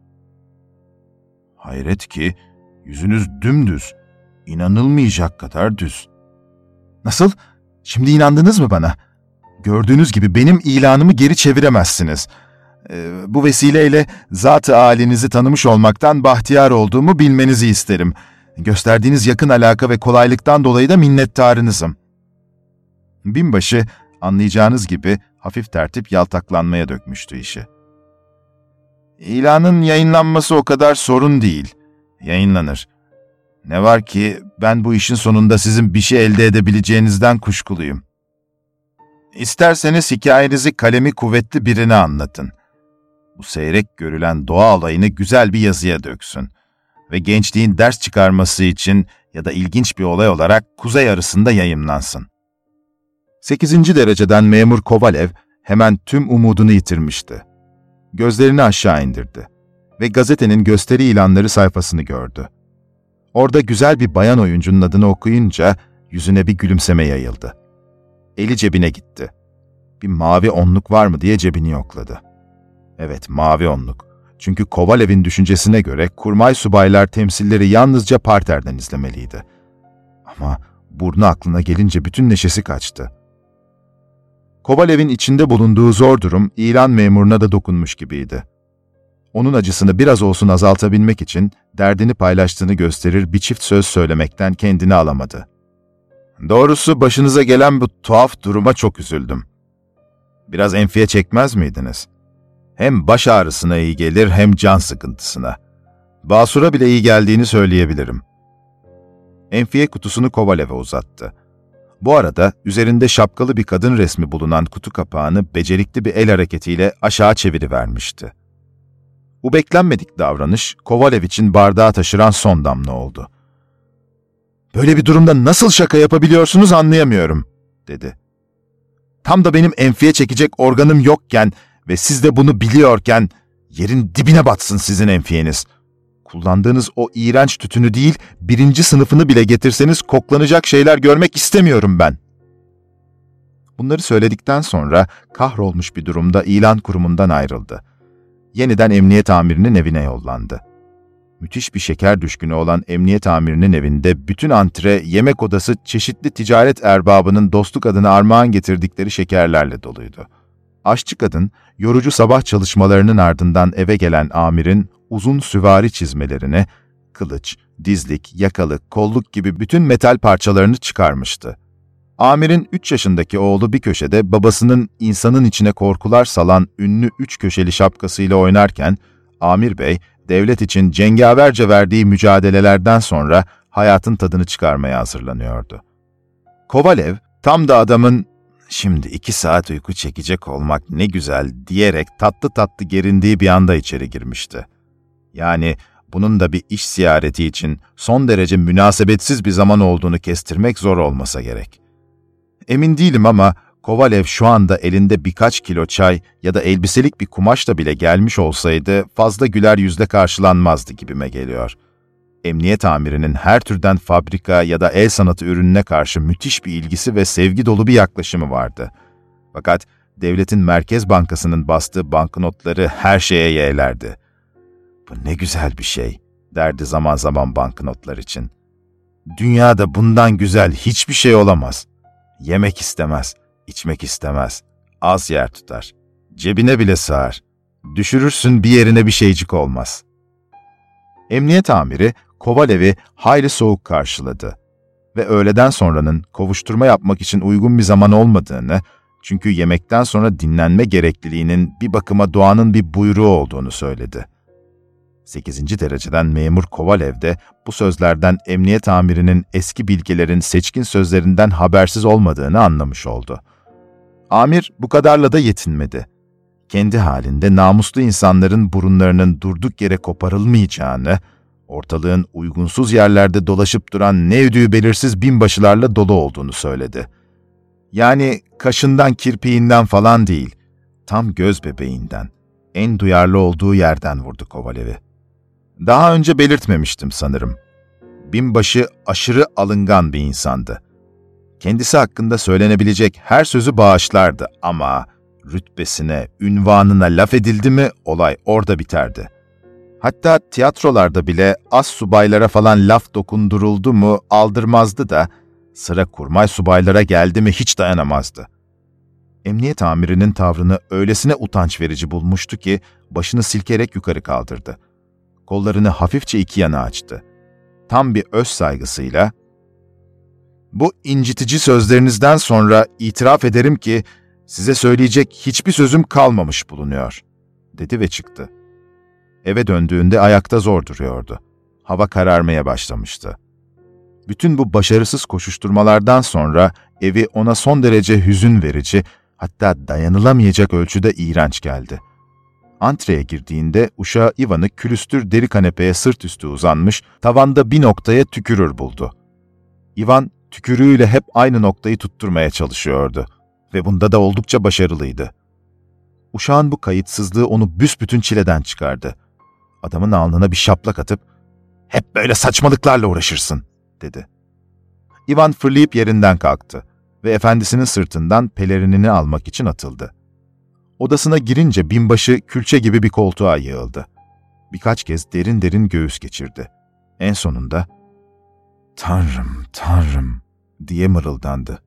Hayret ki yüzünüz dümdüz, inanılmayacak kadar düz. Nasıl? Şimdi inandınız mı bana? Gördüğünüz gibi benim ilanımı geri çeviremezsiniz. Ee, bu vesileyle zat-ı halinizi tanımış olmaktan bahtiyar olduğumu bilmenizi isterim. Gösterdiğiniz yakın alaka ve kolaylıktan dolayı da minnettarınızım. Binbaşı, anlayacağınız gibi hafif tertip yaltaklanmaya dökmüştü işi. İlanın yayınlanması o kadar sorun değil. Yayınlanır. Ne var ki ben bu işin sonunda sizin bir şey elde edebileceğinizden kuşkuluyum. İsterseniz hikayenizi kalemi kuvvetli birine anlatın. Bu seyrek görülen doğa alayını güzel bir yazıya döksün. Ve gençliğin ders çıkarması için ya da ilginç bir olay olarak kuzey arasında yayımlansın. Sekizinci dereceden memur Kovalev hemen tüm umudunu yitirmişti. Gözlerini aşağı indirdi ve gazetenin gösteri ilanları sayfasını gördü. Orada güzel bir bayan oyuncunun adını okuyunca yüzüne bir gülümseme yayıldı. Eli cebine gitti. Bir mavi onluk var mı diye cebini yokladı. Evet, mavi onluk. Çünkü Kovalev'in düşüncesine göre kurmay subaylar temsilleri yalnızca parterden izlemeliydi. Ama burnu aklına gelince bütün neşesi kaçtı. Kovalev'in içinde bulunduğu zor durum ilan memuruna da dokunmuş gibiydi. Onun acısını biraz olsun azaltabilmek için derdini paylaştığını gösterir bir çift söz söylemekten kendini alamadı. Doğrusu başınıza gelen bu tuhaf duruma çok üzüldüm. Biraz enfiye çekmez miydiniz? Hem baş ağrısına iyi gelir hem can sıkıntısına. Basur'a bile iyi geldiğini söyleyebilirim. Enfiye kutusunu Kovalev'e uzattı. Bu arada üzerinde şapkalı bir kadın resmi bulunan kutu kapağını becerikli bir el hareketiyle aşağı çevirivermişti. Bu beklenmedik davranış Kovalev için bardağı taşıran son damla oldu. ''Böyle bir durumda nasıl şaka yapabiliyorsunuz anlayamıyorum.'' dedi. ''Tam da benim enfiye çekecek organım yokken ve siz de bunu biliyorken yerin dibine batsın sizin enfiyeniz. Kullandığınız o iğrenç tütünü değil, birinci sınıfını bile getirseniz koklanacak şeyler görmek istemiyorum ben.'' Bunları söyledikten sonra kahrolmuş bir durumda ilan kurumundan ayrıldı yeniden emniyet amirinin evine yollandı. Müthiş bir şeker düşkünü olan emniyet amirinin evinde bütün antre, yemek odası çeşitli ticaret erbabının dostluk adına armağan getirdikleri şekerlerle doluydu. Aşçı kadın, yorucu sabah çalışmalarının ardından eve gelen amirin uzun süvari çizmelerini, kılıç, dizlik, yakalık, kolluk gibi bütün metal parçalarını çıkarmıştı. Amir'in 3 yaşındaki oğlu bir köşede babasının insanın içine korkular salan ünlü üç köşeli şapkasıyla oynarken, Amir Bey, devlet için cengaverce verdiği mücadelelerden sonra hayatın tadını çıkarmaya hazırlanıyordu. Kovalev, tam da adamın şimdi iki saat uyku çekecek olmak ne güzel diyerek tatlı tatlı gerindiği bir anda içeri girmişti. Yani bunun da bir iş ziyareti için son derece münasebetsiz bir zaman olduğunu kestirmek zor olmasa gerek. Emin değilim ama Kovalev şu anda elinde birkaç kilo çay ya da elbiselik bir kumaş da bile gelmiş olsaydı fazla güler yüzle karşılanmazdı gibime geliyor. Emniyet amirinin her türden fabrika ya da el sanatı ürününe karşı müthiş bir ilgisi ve sevgi dolu bir yaklaşımı vardı. Fakat devletin Merkez Bankası'nın bastığı banknotları her şeye yeğlerdi. Bu ne güzel bir şey, derdi zaman zaman banknotlar için. Dünyada bundan güzel hiçbir şey olamaz. Yemek istemez, içmek istemez. Az yer tutar. Cebine bile sığar. Düşürürsün bir yerine bir şeycik olmaz. Emniyet amiri Kovalev'i hayli soğuk karşıladı ve öğleden sonranın kovuşturma yapmak için uygun bir zaman olmadığını, çünkü yemekten sonra dinlenme gerekliliğinin bir bakıma doğanın bir buyruğu olduğunu söyledi. 8. dereceden memur Kovalev de bu sözlerden emniyet amirinin eski bilgilerin seçkin sözlerinden habersiz olmadığını anlamış oldu. Amir bu kadarla da yetinmedi. Kendi halinde namuslu insanların burunlarının durduk yere koparılmayacağını, ortalığın uygunsuz yerlerde dolaşıp duran ne ödüğü belirsiz binbaşılarla dolu olduğunu söyledi. Yani kaşından kirpiğinden falan değil, tam göz bebeğinden, en duyarlı olduğu yerden vurdu Kovalev'i. Daha önce belirtmemiştim sanırım. Binbaşı aşırı alıngan bir insandı. Kendisi hakkında söylenebilecek her sözü bağışlardı ama rütbesine, ünvanına laf edildi mi olay orada biterdi. Hatta tiyatrolarda bile az subaylara falan laf dokunduruldu mu aldırmazdı da sıra kurmay subaylara geldi mi hiç dayanamazdı. Emniyet amirinin tavrını öylesine utanç verici bulmuştu ki başını silkerek yukarı kaldırdı kollarını hafifçe iki yana açtı. Tam bir öz saygısıyla, ''Bu incitici sözlerinizden sonra itiraf ederim ki size söyleyecek hiçbir sözüm kalmamış bulunuyor.'' dedi ve çıktı. Eve döndüğünde ayakta zor duruyordu. Hava kararmaya başlamıştı. Bütün bu başarısız koşuşturmalardan sonra evi ona son derece hüzün verici, hatta dayanılamayacak ölçüde iğrenç geldi. Antreye girdiğinde uşağı Ivan'ı külüstür deri kanepeye sırt üstü uzanmış, tavanda bir noktaya tükürür buldu. Ivan tükürüğüyle hep aynı noktayı tutturmaya çalışıyordu ve bunda da oldukça başarılıydı. Uşağın bu kayıtsızlığı onu büsbütün çileden çıkardı. Adamın alnına bir şaplak atıp, ''Hep böyle saçmalıklarla uğraşırsın.'' dedi. Ivan fırlayıp yerinden kalktı ve efendisinin sırtından pelerinini almak için atıldı. Odasına girince binbaşı külçe gibi bir koltuğa yığıldı. Birkaç kez derin derin göğüs geçirdi. En sonunda, ''Tanrım, Tanrım'' diye mırıldandı.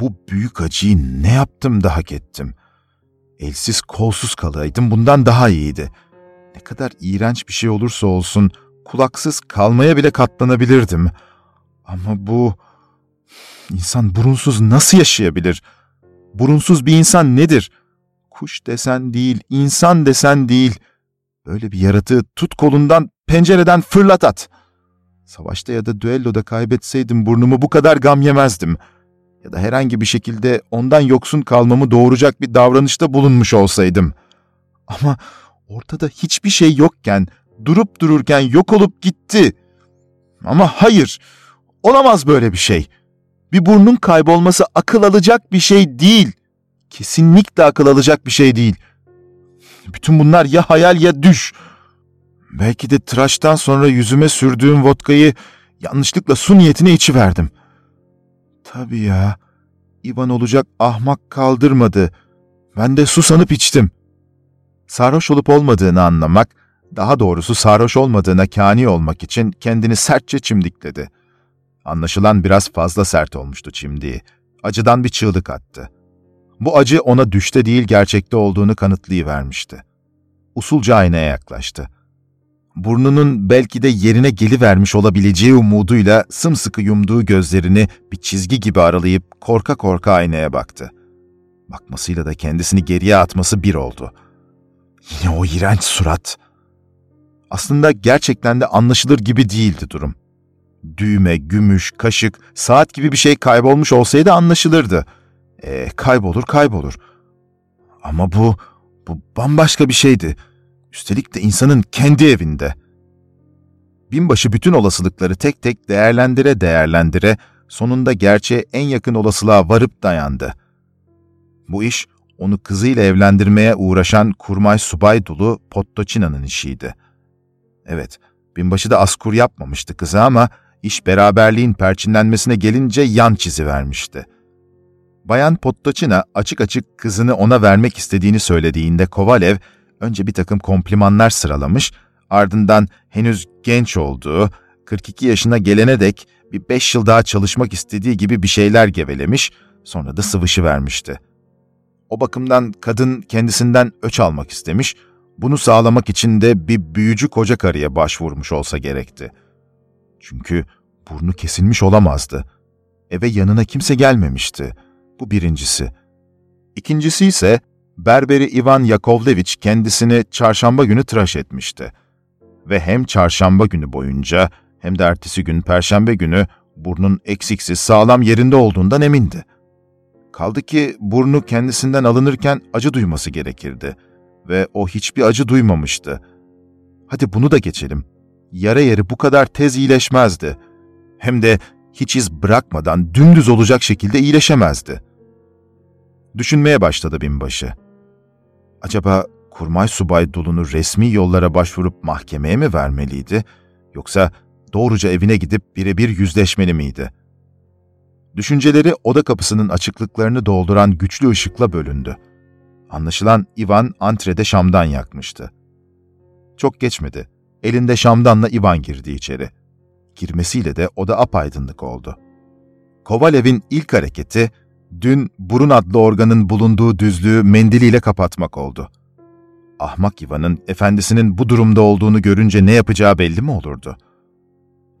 bu büyük acıyı ne yaptım da hak ettim? Elsiz kolsuz kalaydım bundan daha iyiydi. Ne kadar iğrenç bir şey olursa olsun kulaksız kalmaya bile katlanabilirdim. Ama bu... insan burunsuz nasıl yaşayabilir? Burunsuz bir insan nedir? Kuş desen değil, insan desen değil. Böyle bir yaratığı tut kolundan, pencereden fırlat at. Savaşta ya da düelloda kaybetseydim burnumu bu kadar gam yemezdim. Ya da herhangi bir şekilde ondan yoksun kalmamı doğuracak bir davranışta bulunmuş olsaydım. Ama ortada hiçbir şey yokken, durup dururken yok olup gitti. Ama hayır, olamaz böyle bir şey. Bir burnun kaybolması akıl alacak bir şey değil. Kesinlikle akıl alacak bir şey değil. Bütün bunlar ya hayal ya düş. Belki de tıraştan sonra yüzüme sürdüğüm vodkayı yanlışlıkla su niyetine içiverdim. Tabii ya, İvan olacak ahmak kaldırmadı. Ben de su sanıp içtim. Sarhoş olup olmadığını anlamak, daha doğrusu sarhoş olmadığına kani olmak için kendini sertçe çimdikledi. Anlaşılan biraz fazla sert olmuştu çimdiği. Acıdan bir çığlık attı. Bu acı ona düşte değil gerçekte olduğunu kanıtlayıvermişti. Usulca aynaya yaklaştı. Burnunun belki de yerine gelivermiş olabileceği umuduyla sımsıkı yumduğu gözlerini bir çizgi gibi aralayıp korka korka aynaya baktı. Bakmasıyla da kendisini geriye atması bir oldu. Yine o iğrenç surat. Aslında gerçekten de anlaşılır gibi değildi durum. Düğme, gümüş, kaşık, saat gibi bir şey kaybolmuş olsaydı anlaşılırdı.'' E, kaybolur kaybolur. Ama bu, bu bambaşka bir şeydi. Üstelik de insanın kendi evinde. Binbaşı bütün olasılıkları tek tek değerlendire değerlendire sonunda gerçeğe en yakın olasılığa varıp dayandı. Bu iş onu kızıyla evlendirmeye uğraşan kurmay subay dulu Pottoçina'nın işiydi. Evet, binbaşı da askur yapmamıştı kızı ama iş beraberliğin perçinlenmesine gelince yan çizi vermişti. Bayan Pottoçina açık açık kızını ona vermek istediğini söylediğinde Kovalev önce bir takım komplimanlar sıralamış, ardından henüz genç olduğu, 42 yaşına gelene dek bir beş yıl daha çalışmak istediği gibi bir şeyler gevelemiş, sonra da sıvışı vermişti. O bakımdan kadın kendisinden öç almak istemiş, bunu sağlamak için de bir büyücü koca karıya başvurmuş olsa gerekti. Çünkü burnu kesilmiş olamazdı. Eve yanına kimse gelmemişti.'' Bu birincisi. İkincisi ise berberi Ivan Yakovlevich kendisini çarşamba günü tıraş etmişti. Ve hem çarşamba günü boyunca hem de ertesi gün perşembe günü burnun eksiksiz sağlam yerinde olduğundan emindi. Kaldı ki burnu kendisinden alınırken acı duyması gerekirdi ve o hiçbir acı duymamıştı. Hadi bunu da geçelim. Yara yeri bu kadar tez iyileşmezdi. Hem de hiç iz bırakmadan dümdüz olacak şekilde iyileşemezdi. Düşünmeye başladı binbaşı. Acaba kurmay subay Dulu'nu resmi yollara başvurup mahkemeye mi vermeliydi, yoksa doğruca evine gidip birebir yüzleşmeli miydi? Düşünceleri oda kapısının açıklıklarını dolduran güçlü ışıkla bölündü. Anlaşılan Ivan antrede şamdan yakmıştı. Çok geçmedi. Elinde şamdanla Ivan girdi içeri. Girmesiyle de oda apaydınlık oldu. Kovalev'in ilk hareketi dün burun adlı organın bulunduğu düzlüğü mendiliyle kapatmak oldu. Ahmak Ivan'ın efendisinin bu durumda olduğunu görünce ne yapacağı belli mi olurdu?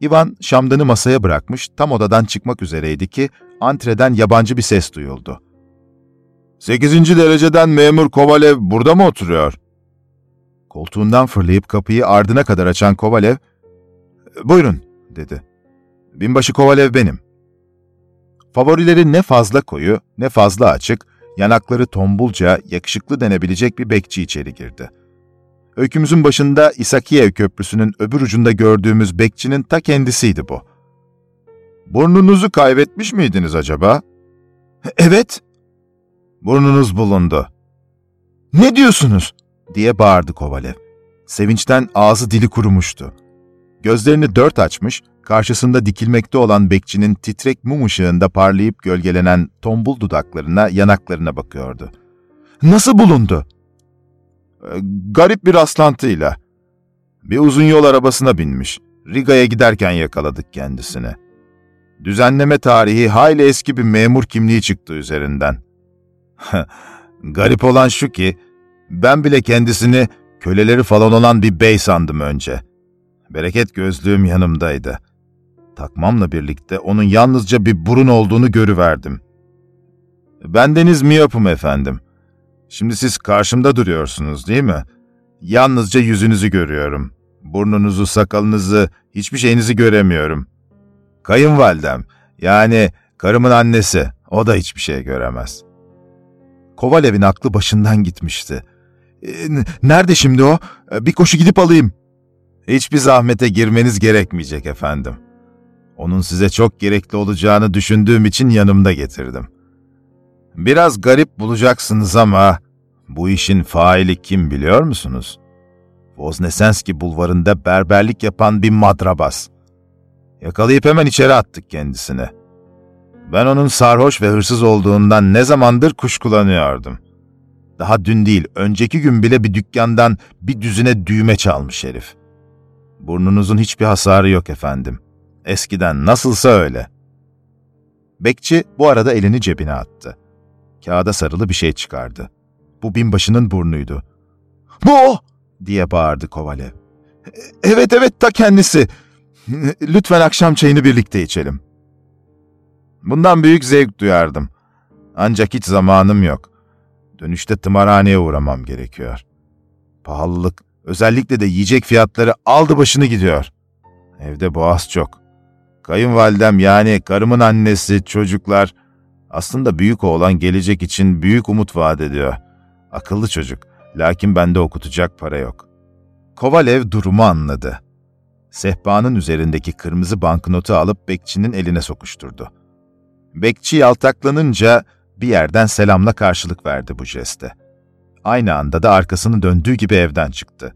Ivan şamdanı masaya bırakmış, tam odadan çıkmak üzereydi ki antreden yabancı bir ses duyuldu. Sekizinci dereceden memur Kovalev burada mı oturuyor? Koltuğundan fırlayıp kapıyı ardına kadar açan Kovalev, ''Buyurun'' dedi. ''Binbaşı Kovalev benim.'' Favorileri ne fazla koyu ne fazla açık, yanakları tombulca, yakışıklı denebilecek bir bekçi içeri girdi. Öykümüzün başında İsakiyev Köprüsü'nün öbür ucunda gördüğümüz bekçinin ta kendisiydi bu. ''Burnunuzu kaybetmiş miydiniz acaba?'' ''Evet.'' ''Burnunuz bulundu.'' ''Ne diyorsunuz?'' diye bağırdı Kovalev. Sevinçten ağzı dili kurumuştu. Gözlerini dört açmış, karşısında dikilmekte olan bekçinin titrek mum ışığında parlayıp gölgelenen tombul dudaklarına, yanaklarına bakıyordu. ''Nasıl bulundu?'' ''Garip bir rastlantıyla. Bir uzun yol arabasına binmiş. Riga'ya giderken yakaladık kendisini.'' Düzenleme tarihi hayli eski bir memur kimliği çıktı üzerinden. (laughs) Garip olan şu ki, ben bile kendisini köleleri falan olan bir bey sandım önce. Bereket gözlüğüm yanımdaydı. Takmamla birlikte onun yalnızca bir burun olduğunu görüverdim. Bendeniz miyopum efendim. Şimdi siz karşımda duruyorsunuz değil mi? Yalnızca yüzünüzü görüyorum. Burnunuzu, sakalınızı, hiçbir şeyinizi göremiyorum. Kayınvalidem, yani karımın annesi, o da hiçbir şey göremez. Kovalev'in aklı başından gitmişti. E, nerede şimdi o? E, bir koşu gidip alayım. Hiçbir zahmete girmeniz gerekmeyecek efendim. Onun size çok gerekli olacağını düşündüğüm için yanımda getirdim. Biraz garip bulacaksınız ama bu işin faili kim biliyor musunuz? Voznesenski bulvarında berberlik yapan bir madrabas. Yakalayıp hemen içeri attık kendisini. Ben onun sarhoş ve hırsız olduğundan ne zamandır kuşkulanıyordum. Daha dün değil, önceki gün bile bir dükkandan bir düzine düğme çalmış herif. Burnunuzun hiçbir hasarı yok efendim. Eskiden nasılsa öyle. Bekçi bu arada elini cebine attı. Kağıda sarılı bir şey çıkardı. Bu binbaşının burnuydu. ''Bu o!'' diye bağırdı Kovalev. ''Evet evet ta kendisi. (laughs) Lütfen akşam çayını birlikte içelim.'' Bundan büyük zevk duyardım. Ancak hiç zamanım yok. Dönüşte tımarhaneye uğramam gerekiyor. Pahalılık, özellikle de yiyecek fiyatları aldı başını gidiyor. Evde boğaz çok. Kayınvalidem yani karımın annesi, çocuklar... Aslında büyük oğlan gelecek için büyük umut vaat ediyor. Akıllı çocuk. Lakin bende okutacak para yok. Kovalev durumu anladı. Sehpanın üzerindeki kırmızı banknotu alıp bekçinin eline sokuşturdu. Bekçi yaltaklanınca bir yerden selamla karşılık verdi bu jeste. Aynı anda da arkasını döndüğü gibi evden çıktı.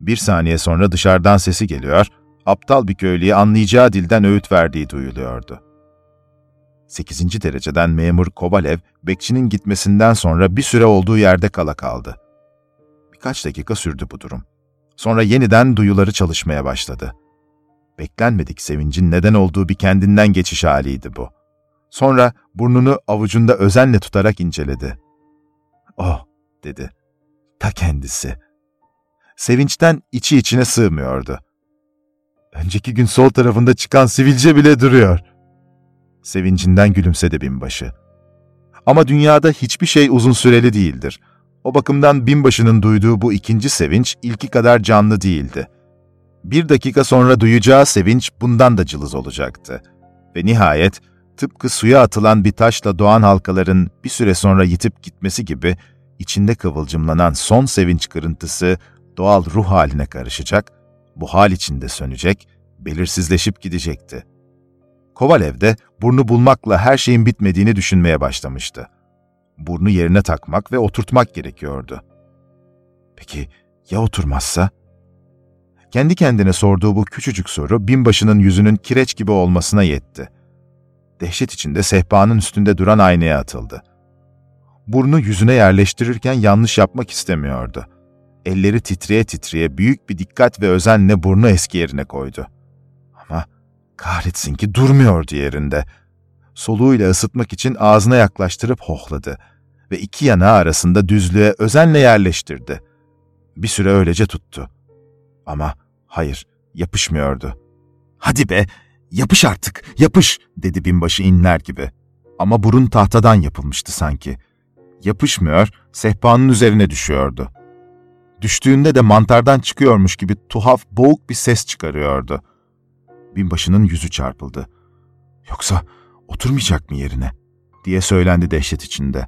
Bir saniye sonra dışarıdan sesi geliyor, aptal bir köylüye anlayacağı dilden öğüt verdiği duyuluyordu. 8. dereceden memur Kovalev, bekçinin gitmesinden sonra bir süre olduğu yerde kala kaldı. Birkaç dakika sürdü bu durum. Sonra yeniden duyuları çalışmaya başladı. Beklenmedik sevincin neden olduğu bir kendinden geçiş haliydi bu. Sonra burnunu avucunda özenle tutarak inceledi. Oh, dedi. Ta kendisi. Sevinçten içi içine sığmıyordu. Önceki gün sol tarafında çıkan sivilce bile duruyor. Sevincinden gülümsedi binbaşı. Ama dünyada hiçbir şey uzun süreli değildir. O bakımdan binbaşının duyduğu bu ikinci sevinç ilki kadar canlı değildi. Bir dakika sonra duyacağı sevinç bundan da cılız olacaktı. Ve nihayet tıpkı suya atılan bir taşla doğan halkaların bir süre sonra yitip gitmesi gibi içinde kıvılcımlanan son sevinç kırıntısı doğal ruh haline karışacak, bu hal içinde sönecek, belirsizleşip gidecekti. Kovalev de burnu bulmakla her şeyin bitmediğini düşünmeye başlamıştı. Burnu yerine takmak ve oturtmak gerekiyordu. Peki ya oturmazsa? Kendi kendine sorduğu bu küçücük soru binbaşının yüzünün kireç gibi olmasına yetti. Dehşet içinde sehpanın üstünde duran aynaya atıldı. Burnu yüzüne yerleştirirken yanlış yapmak istemiyordu. Elleri titreye titreye büyük bir dikkat ve özenle burnu eski yerine koydu. Kahretsin ki durmuyordu yerinde. Soluğuyla ısıtmak için ağzına yaklaştırıp hohladı ve iki yanağı arasında düzlüğe özenle yerleştirdi. Bir süre öylece tuttu. Ama hayır, yapışmıyordu. ''Hadi be, yapış artık, yapış!'' dedi binbaşı inler gibi. Ama burun tahtadan yapılmıştı sanki. Yapışmıyor, sehpanın üzerine düşüyordu. Düştüğünde de mantardan çıkıyormuş gibi tuhaf, boğuk bir ses çıkarıyordu. Binbaşının yüzü çarpıldı. Yoksa oturmayacak mı yerine? diye söylendi dehşet içinde.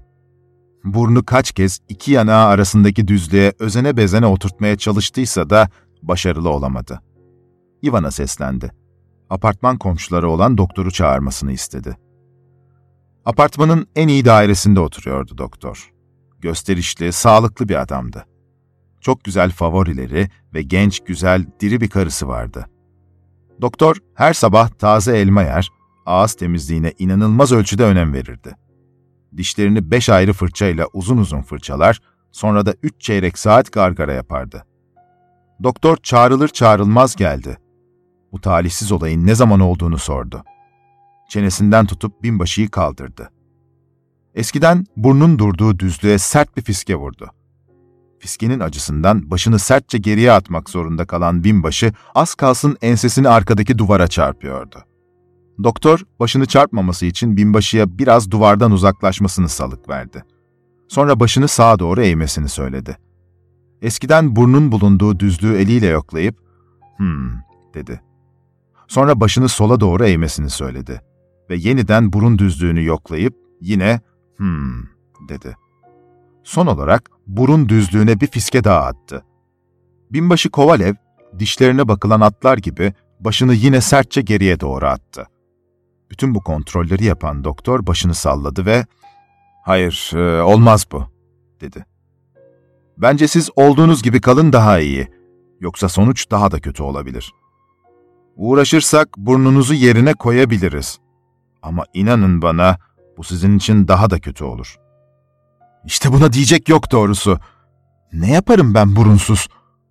Burnu kaç kez iki yanağı arasındaki düzlüğe özene bezene oturtmaya çalıştıysa da başarılı olamadı. Ivana seslendi. Apartman komşuları olan doktoru çağırmasını istedi. Apartmanın en iyi dairesinde oturuyordu doktor. Gösterişli, sağlıklı bir adamdı. Çok güzel favorileri ve genç, güzel, diri bir karısı vardı. Doktor her sabah taze elma yer, ağız temizliğine inanılmaz ölçüde önem verirdi. Dişlerini beş ayrı fırçayla uzun uzun fırçalar, sonra da üç çeyrek saat gargara yapardı. Doktor çağrılır çağrılmaz geldi. Bu talihsiz olayın ne zaman olduğunu sordu. çenesinden tutup binbaşıyı kaldırdı. Eskiden burnun durduğu düzlüğe sert bir fiske vurdu. Fiskenin acısından başını sertçe geriye atmak zorunda kalan binbaşı az kalsın ensesini arkadaki duvara çarpıyordu. Doktor başını çarpmaması için binbaşıya biraz duvardan uzaklaşmasını salık verdi. Sonra başını sağa doğru eğmesini söyledi. Eskiden burnun bulunduğu düzlüğü eliyle yoklayıp, hmm dedi. Sonra başını sola doğru eğmesini söyledi. Ve yeniden burun düzlüğünü yoklayıp yine hmm dedi. Son olarak burun düzlüğüne bir fiske daha attı. Binbaşı Kovalev, dişlerine bakılan atlar gibi başını yine sertçe geriye doğru attı. Bütün bu kontrolleri yapan doktor başını salladı ve ''Hayır, e, olmaz bu.'' dedi. ''Bence siz olduğunuz gibi kalın daha iyi. Yoksa sonuç daha da kötü olabilir. Uğraşırsak burnunuzu yerine koyabiliriz. Ama inanın bana bu sizin için daha da kötü olur.'' İşte buna diyecek yok doğrusu. Ne yaparım ben burunsuz?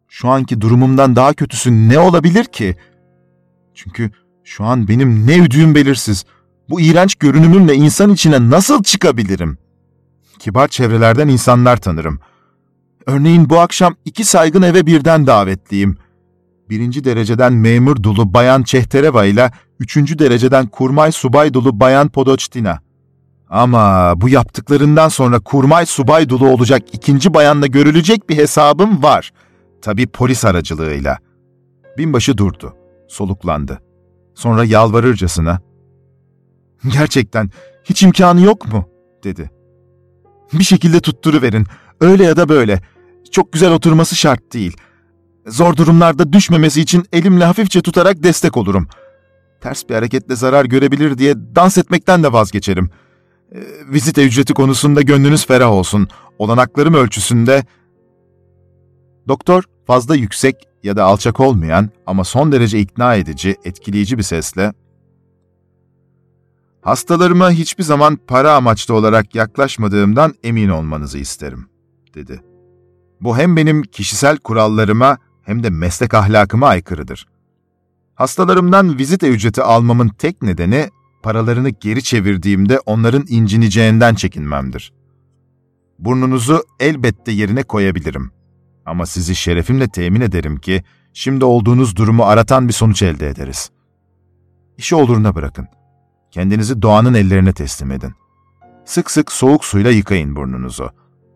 Şu anki durumumdan daha kötüsü ne olabilir ki? Çünkü şu an benim ne üdüğüm belirsiz. Bu iğrenç görünümümle insan içine nasıl çıkabilirim? Kibar çevrelerden insanlar tanırım. Örneğin bu akşam iki saygın eve birden davetliyim. Birinci dereceden memur dolu Bayan Çehtereva ile üçüncü dereceden kurmay subay dolu Bayan Podoçtina. Ama bu yaptıklarından sonra kurmay subay dolu olacak ikinci bayanla görülecek bir hesabım var. Tabii polis aracılığıyla. Binbaşı durdu, soluklandı. Sonra yalvarırcasına, ''Gerçekten hiç imkanı yok mu?'' dedi. ''Bir şekilde tutturuverin, öyle ya da böyle. Çok güzel oturması şart değil. Zor durumlarda düşmemesi için elimle hafifçe tutarak destek olurum. Ters bir hareketle zarar görebilir diye dans etmekten de vazgeçerim.'' E, vizite ücreti konusunda gönlünüz ferah olsun. Olanaklarım ölçüsünde... Doktor fazla yüksek ya da alçak olmayan ama son derece ikna edici, etkileyici bir sesle Hastalarıma hiçbir zaman para amaçlı olarak yaklaşmadığımdan emin olmanızı isterim, dedi. Bu hem benim kişisel kurallarıma hem de meslek ahlakıma aykırıdır. Hastalarımdan vizite ücreti almamın tek nedeni paralarını geri çevirdiğimde onların incineceğinden çekinmemdir. Burnunuzu elbette yerine koyabilirim. Ama sizi şerefimle temin ederim ki, şimdi olduğunuz durumu aratan bir sonuç elde ederiz. İşi oluruna bırakın. Kendinizi doğanın ellerine teslim edin. Sık sık soğuk suyla yıkayın burnunuzu.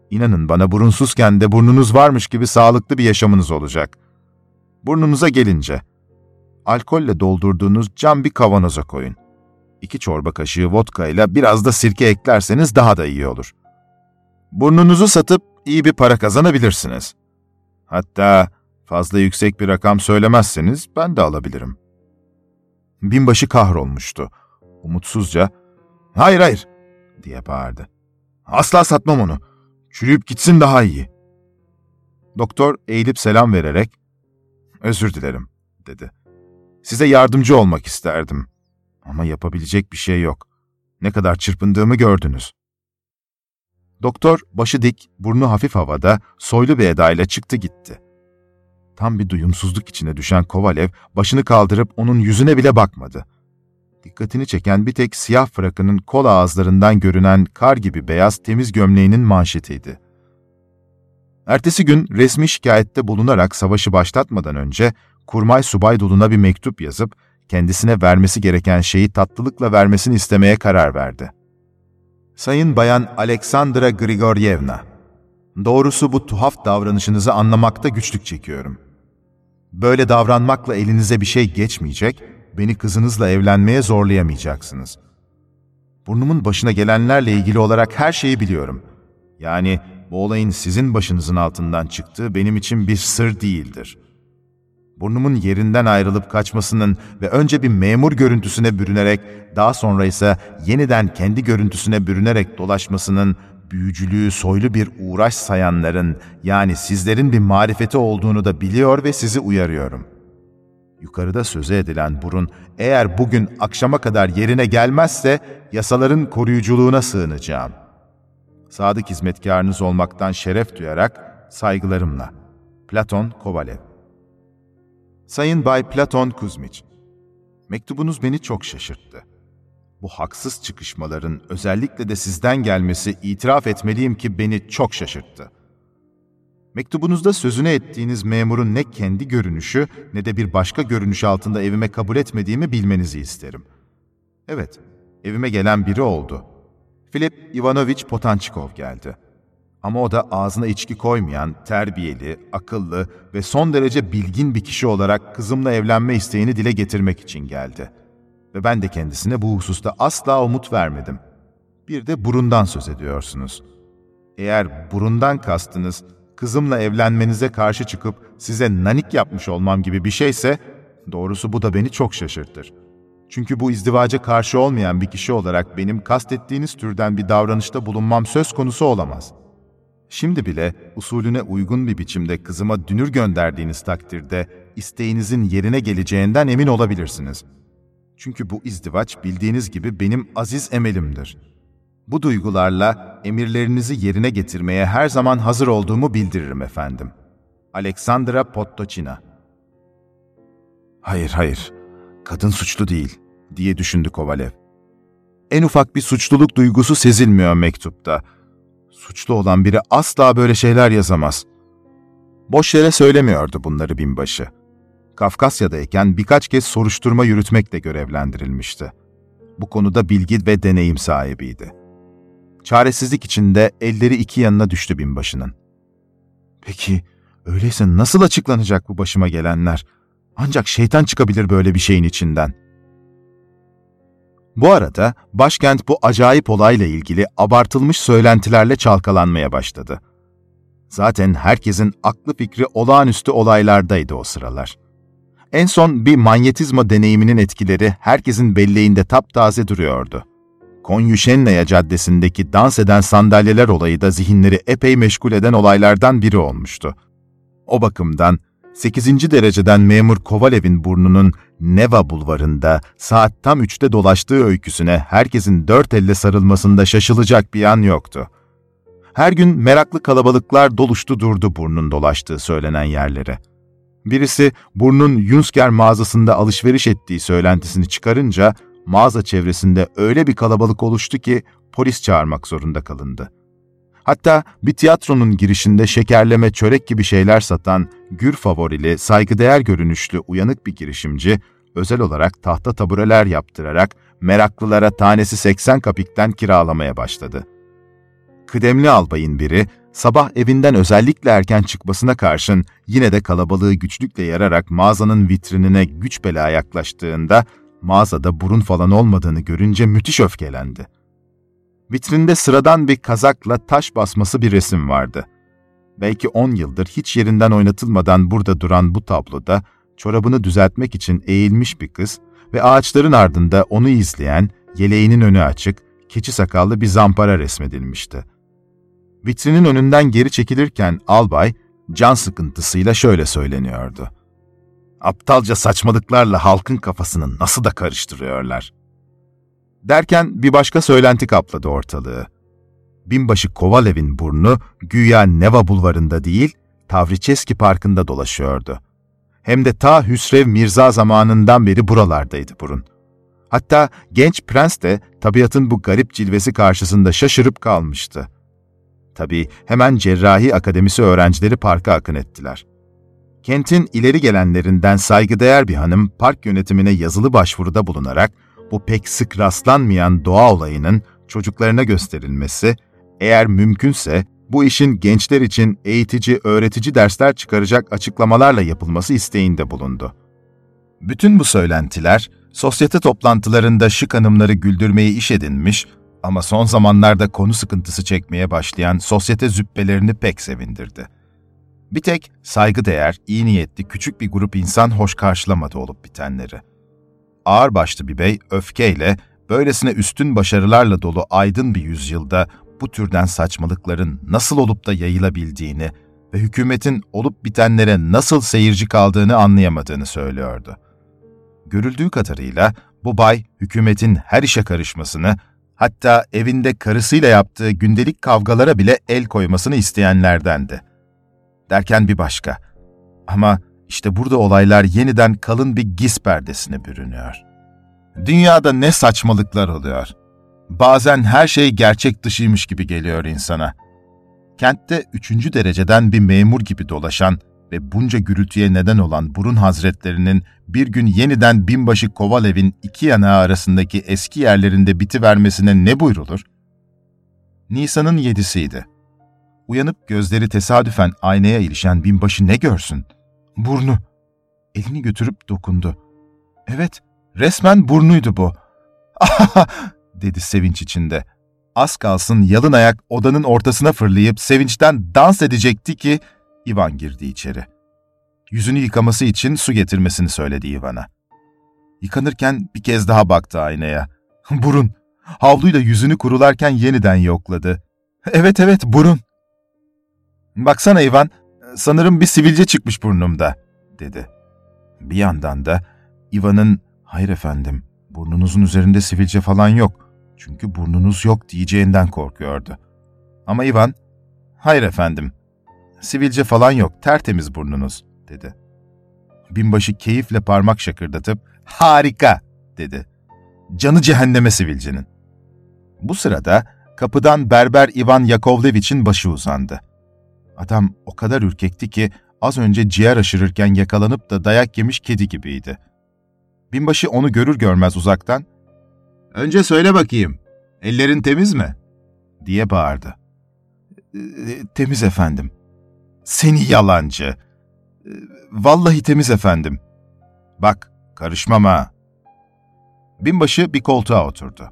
İnanın bana burunsuzken de burnunuz varmış gibi sağlıklı bir yaşamınız olacak. Burnunuza gelince, alkolle doldurduğunuz cam bir kavanoza koyun. 2 çorba kaşığı vodka ile biraz da sirke eklerseniz daha da iyi olur. Burnunuzu satıp iyi bir para kazanabilirsiniz. Hatta fazla yüksek bir rakam söylemezseniz ben de alabilirim. Binbaşı kahrolmuştu. Umutsuzca, hayır hayır diye bağırdı. Asla satmam onu. Çürüyüp gitsin daha iyi. Doktor eğilip selam vererek, özür dilerim dedi. Size yardımcı olmak isterdim. Ama yapabilecek bir şey yok. Ne kadar çırpındığımı gördünüz. Doktor başı dik, burnu hafif havada, soylu bir edayla çıktı gitti. Tam bir duyumsuzluk içine düşen Kovalev başını kaldırıp onun yüzüne bile bakmadı. Dikkatini çeken bir tek siyah frakının kol ağızlarından görünen kar gibi beyaz temiz gömleğinin manşetiydi. Ertesi gün resmi şikayette bulunarak savaşı başlatmadan önce Kurmay Subay Dolu'na bir mektup yazıp kendisine vermesi gereken şeyi tatlılıkla vermesini istemeye karar verdi. Sayın Bayan Aleksandra Grigoryevna, doğrusu bu tuhaf davranışınızı anlamakta güçlük çekiyorum. Böyle davranmakla elinize bir şey geçmeyecek, beni kızınızla evlenmeye zorlayamayacaksınız. Burnumun başına gelenlerle ilgili olarak her şeyi biliyorum. Yani bu olayın sizin başınızın altından çıktığı benim için bir sır değildir.'' Burnumun yerinden ayrılıp kaçmasının ve önce bir memur görüntüsüne bürünerek, daha sonra ise yeniden kendi görüntüsüne bürünerek dolaşmasının büyücülüğü soylu bir uğraş sayanların, yani sizlerin bir marifeti olduğunu da biliyor ve sizi uyarıyorum. Yukarıda söze edilen burun, eğer bugün akşama kadar yerine gelmezse, yasaların koruyuculuğuna sığınacağım. Sadık hizmetkarınız olmaktan şeref duyarak, saygılarımla. Platon Kovalev Sayın Bay Platon Kuzmiç, mektubunuz beni çok şaşırttı. Bu haksız çıkışmaların özellikle de sizden gelmesi itiraf etmeliyim ki beni çok şaşırttı. Mektubunuzda sözüne ettiğiniz memurun ne kendi görünüşü ne de bir başka görünüş altında evime kabul etmediğimi bilmenizi isterim. Evet, evime gelen biri oldu. Filip Ivanovich Potançikov geldi. Ama o da ağzına içki koymayan, terbiyeli, akıllı ve son derece bilgin bir kişi olarak kızımla evlenme isteğini dile getirmek için geldi. Ve ben de kendisine bu hususta asla umut vermedim. Bir de burundan söz ediyorsunuz. Eğer burundan kastınız, kızımla evlenmenize karşı çıkıp size nanik yapmış olmam gibi bir şeyse, doğrusu bu da beni çok şaşırtır. Çünkü bu izdivaca karşı olmayan bir kişi olarak benim kastettiğiniz türden bir davranışta bulunmam söz konusu olamaz. Şimdi bile usulüne uygun bir biçimde kızıma dünür gönderdiğiniz takdirde isteğinizin yerine geleceğinden emin olabilirsiniz. Çünkü bu izdivaç bildiğiniz gibi benim aziz emelimdir. Bu duygularla emirlerinizi yerine getirmeye her zaman hazır olduğumu bildiririm efendim. Alexandra Pottoçina Hayır, hayır. Kadın suçlu değil, diye düşündü Kovalev. En ufak bir suçluluk duygusu sezilmiyor mektupta. Suçlu olan biri asla böyle şeyler yazamaz. Boş yere söylemiyordu bunları binbaşı. Kafkasya'dayken birkaç kez soruşturma yürütmekle görevlendirilmişti. Bu konuda bilgi ve deneyim sahibiydi. Çaresizlik içinde elleri iki yanına düştü binbaşının. Peki, öyleyse nasıl açıklanacak bu başıma gelenler? Ancak şeytan çıkabilir böyle bir şeyin içinden. Bu arada başkent bu acayip olayla ilgili abartılmış söylentilerle çalkalanmaya başladı. Zaten herkesin aklı fikri olağanüstü olaylardaydı o sıralar. En son bir manyetizma deneyiminin etkileri herkesin belleğinde taptaze duruyordu. Konyuşennaya Caddesi'ndeki dans eden sandalyeler olayı da zihinleri epey meşgul eden olaylardan biri olmuştu. O bakımdan 8. dereceden memur Kovalev'in burnunun Neva bulvarında saat tam üçte dolaştığı öyküsüne herkesin dört elle sarılmasında şaşılacak bir an yoktu. Her gün meraklı kalabalıklar doluştu durdu burnun dolaştığı söylenen yerlere. Birisi burnun Yunsker mağazasında alışveriş ettiği söylentisini çıkarınca mağaza çevresinde öyle bir kalabalık oluştu ki polis çağırmak zorunda kalındı. Hatta bir tiyatronun girişinde şekerleme, çörek gibi şeyler satan gür favorili, saygıdeğer görünüşlü uyanık bir girişimci, özel olarak tahta tabureler yaptırarak meraklılara tanesi 80 kapikten kiralamaya başladı. Kıdemli albayın biri, sabah evinden özellikle erken çıkmasına karşın yine de kalabalığı güçlükle yararak mağazanın vitrinine güç bela yaklaştığında, mağazada burun falan olmadığını görünce müthiş öfkelendi. Vitrinde sıradan bir kazakla taş basması bir resim vardı. Belki on yıldır hiç yerinden oynatılmadan burada duran bu tabloda çorabını düzeltmek için eğilmiş bir kız ve ağaçların ardında onu izleyen, yeleğinin önü açık, keçi sakallı bir zampara resmedilmişti. Vitrinin önünden geri çekilirken albay, can sıkıntısıyla şöyle söyleniyordu. Aptalca saçmalıklarla halkın kafasını nasıl da karıştırıyorlar. Derken bir başka söylenti kapladı ortalığı. Binbaşı Kovalev'in burnu güya Neva bulvarında değil, Tavriçeski Parkı'nda dolaşıyordu. Hem de ta Hüsrev Mirza zamanından beri buralardaydı burun. Hatta genç prens de tabiatın bu garip cilvesi karşısında şaşırıp kalmıştı. Tabii hemen Cerrahi Akademisi öğrencileri parka akın ettiler. Kentin ileri gelenlerinden saygıdeğer bir hanım park yönetimine yazılı başvuruda bulunarak bu pek sık rastlanmayan doğa olayının çocuklarına gösterilmesi, eğer mümkünse bu işin gençler için eğitici, öğretici dersler çıkaracak açıklamalarla yapılması isteğinde bulundu. Bütün bu söylentiler, sosyete toplantılarında şık hanımları güldürmeyi iş edinmiş ama son zamanlarda konu sıkıntısı çekmeye başlayan sosyete züppelerini pek sevindirdi. Bir tek saygıdeğer, iyi niyetli küçük bir grup insan hoş karşılamadı olup bitenleri ağırbaşlı bir bey öfkeyle, böylesine üstün başarılarla dolu aydın bir yüzyılda bu türden saçmalıkların nasıl olup da yayılabildiğini ve hükümetin olup bitenlere nasıl seyirci kaldığını anlayamadığını söylüyordu. Görüldüğü kadarıyla bu bay hükümetin her işe karışmasını, hatta evinde karısıyla yaptığı gündelik kavgalara bile el koymasını isteyenlerdendi. Derken bir başka. Ama işte burada olaylar yeniden kalın bir giz perdesine bürünüyor. Dünyada ne saçmalıklar oluyor. Bazen her şey gerçek dışıymış gibi geliyor insana. Kentte üçüncü dereceden bir memur gibi dolaşan ve bunca gürültüye neden olan Burun Hazretlerinin bir gün yeniden binbaşı Kovalev'in iki yanağı arasındaki eski yerlerinde bitivermesine ne buyrulur? Nisan'ın yedisiydi. Uyanıp gözleri tesadüfen aynaya ilişen binbaşı ne görsün? Burnu. Elini götürüp dokundu. Evet, resmen burnuydu bu. (laughs) Dedi sevinç içinde. Az kalsın yalın ayak odanın ortasına fırlayıp sevinçten dans edecekti ki Ivan girdi içeri. Yüzünü yıkaması için su getirmesini söyledi Ivan'a. Yıkanırken bir kez daha baktı aynaya. (laughs) Burun. Havluyla yüzünü kurularken yeniden yokladı. Evet evet burun. Baksana Ivan, sanırım bir sivilce çıkmış burnumda, dedi. Bir yandan da Ivan'ın, hayır efendim, burnunuzun üzerinde sivilce falan yok. Çünkü burnunuz yok diyeceğinden korkuyordu. Ama Ivan, hayır efendim, sivilce falan yok, tertemiz burnunuz, dedi. Binbaşı keyifle parmak şakırdatıp, harika, dedi. Canı cehenneme sivilcenin. Bu sırada kapıdan berber Ivan Yakovlevich'in başı uzandı. Adam o kadar ürkekti ki az önce ciğer aşırırken yakalanıp da dayak yemiş kedi gibiydi. Binbaşı onu görür görmez uzaktan, ''Önce söyle bakayım, ellerin temiz mi?'' diye bağırdı. E, ''Temiz efendim.'' ''Seni yalancı!'' E, ''Vallahi temiz efendim.'' ''Bak, karışmam ha.'' Binbaşı bir koltuğa oturdu.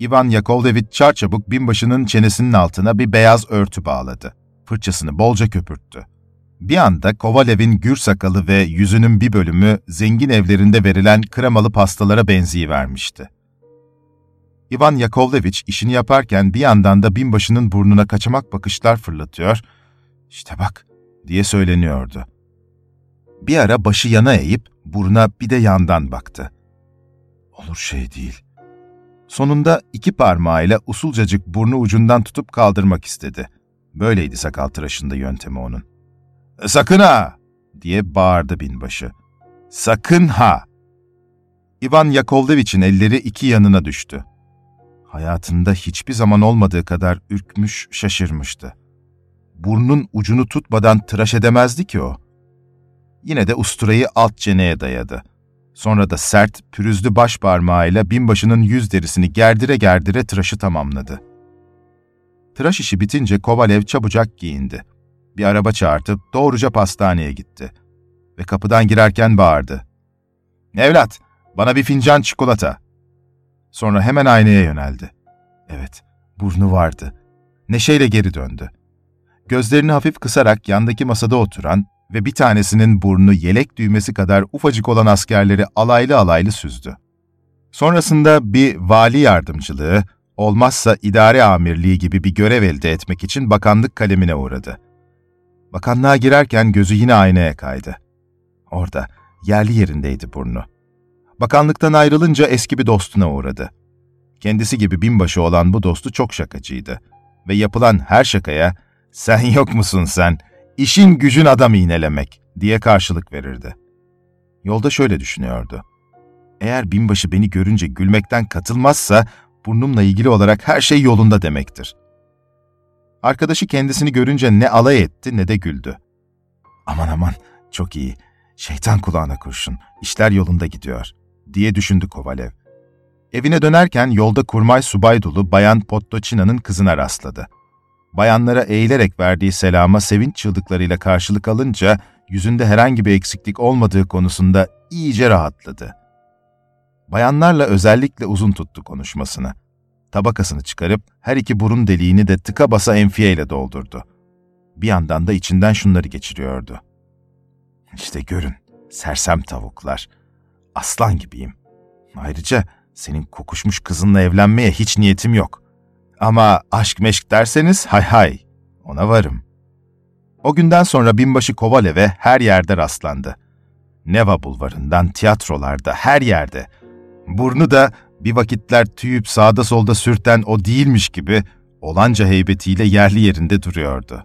Ivan Yakovlevich çarçabuk binbaşının çenesinin altına bir beyaz örtü bağladı. Fırçasını bolca köpürttü. Bir anda Kovalev'in gür sakalı ve yüzünün bir bölümü zengin evlerinde verilen kremalı pastalara benzeyivermişti. Ivan Yakovlevich işini yaparken bir yandan da binbaşının burnuna kaçamak bakışlar fırlatıyor, işte bak diye söyleniyordu. Bir ara başı yana eğip buruna bir de yandan baktı. Olur şey değil. Sonunda iki parmağıyla usulcacık burnu ucundan tutup kaldırmak istedi. Böyleydi sakal tıraşında yöntemi onun. ''Sakın ha!'' diye bağırdı binbaşı. ''Sakın ha!'' İvan Yakovlevich'in elleri iki yanına düştü. Hayatında hiçbir zaman olmadığı kadar ürkmüş, şaşırmıştı. Burnun ucunu tutmadan tıraş edemezdi ki o. Yine de usturayı alt çeneye dayadı. Sonra da sert, pürüzlü baş parmağıyla binbaşının yüz derisini gerdire gerdire tıraşı tamamladı. Tıraş işi bitince Kovalev çabucak giyindi. Bir araba çağırtıp doğruca pastaneye gitti. Ve kapıdan girerken bağırdı. ''Evlat, bana bir fincan çikolata.'' Sonra hemen aynaya yöneldi. Evet, burnu vardı. Neşeyle geri döndü. Gözlerini hafif kısarak yandaki masada oturan ve bir tanesinin burnu yelek düğmesi kadar ufacık olan askerleri alaylı alaylı süzdü. Sonrasında bir vali yardımcılığı, olmazsa idare amirliği gibi bir görev elde etmek için bakanlık kalemine uğradı. Bakanlığa girerken gözü yine aynaya kaydı. Orada, yerli yerindeydi burnu. Bakanlıktan ayrılınca eski bir dostuna uğradı. Kendisi gibi binbaşı olan bu dostu çok şakacıydı. Ve yapılan her şakaya, sen yok musun sen, işin gücün adam iğnelemek diye karşılık verirdi. Yolda şöyle düşünüyordu. Eğer binbaşı beni görünce gülmekten katılmazsa, burnumla ilgili olarak her şey yolunda demektir. Arkadaşı kendisini görünce ne alay etti ne de güldü. Aman aman, çok iyi. Şeytan kulağına kurşun, işler yolunda gidiyor, diye düşündü Kovalev. Evine dönerken yolda kurmay subay dolu Bayan Pottoçina'nın kızına rastladı. Bayanlara eğilerek verdiği selama sevinç çığlıklarıyla karşılık alınca yüzünde herhangi bir eksiklik olmadığı konusunda iyice rahatladı. Bayanlarla özellikle uzun tuttu konuşmasını. Tabakasını çıkarıp her iki burun deliğini de tıka basa enfiyeyle doldurdu. Bir yandan da içinden şunları geçiriyordu. İşte görün, sersem tavuklar. Aslan gibiyim. Ayrıca senin kokuşmuş kızınla evlenmeye hiç niyetim yok. Ama aşk meşk derseniz hay hay, ona varım. O günden sonra binbaşı Kovalev'e her yerde rastlandı. Neva bulvarından tiyatrolarda, her yerde. Burnu da bir vakitler tüyüp sağda solda sürten o değilmiş gibi olanca heybetiyle yerli yerinde duruyordu.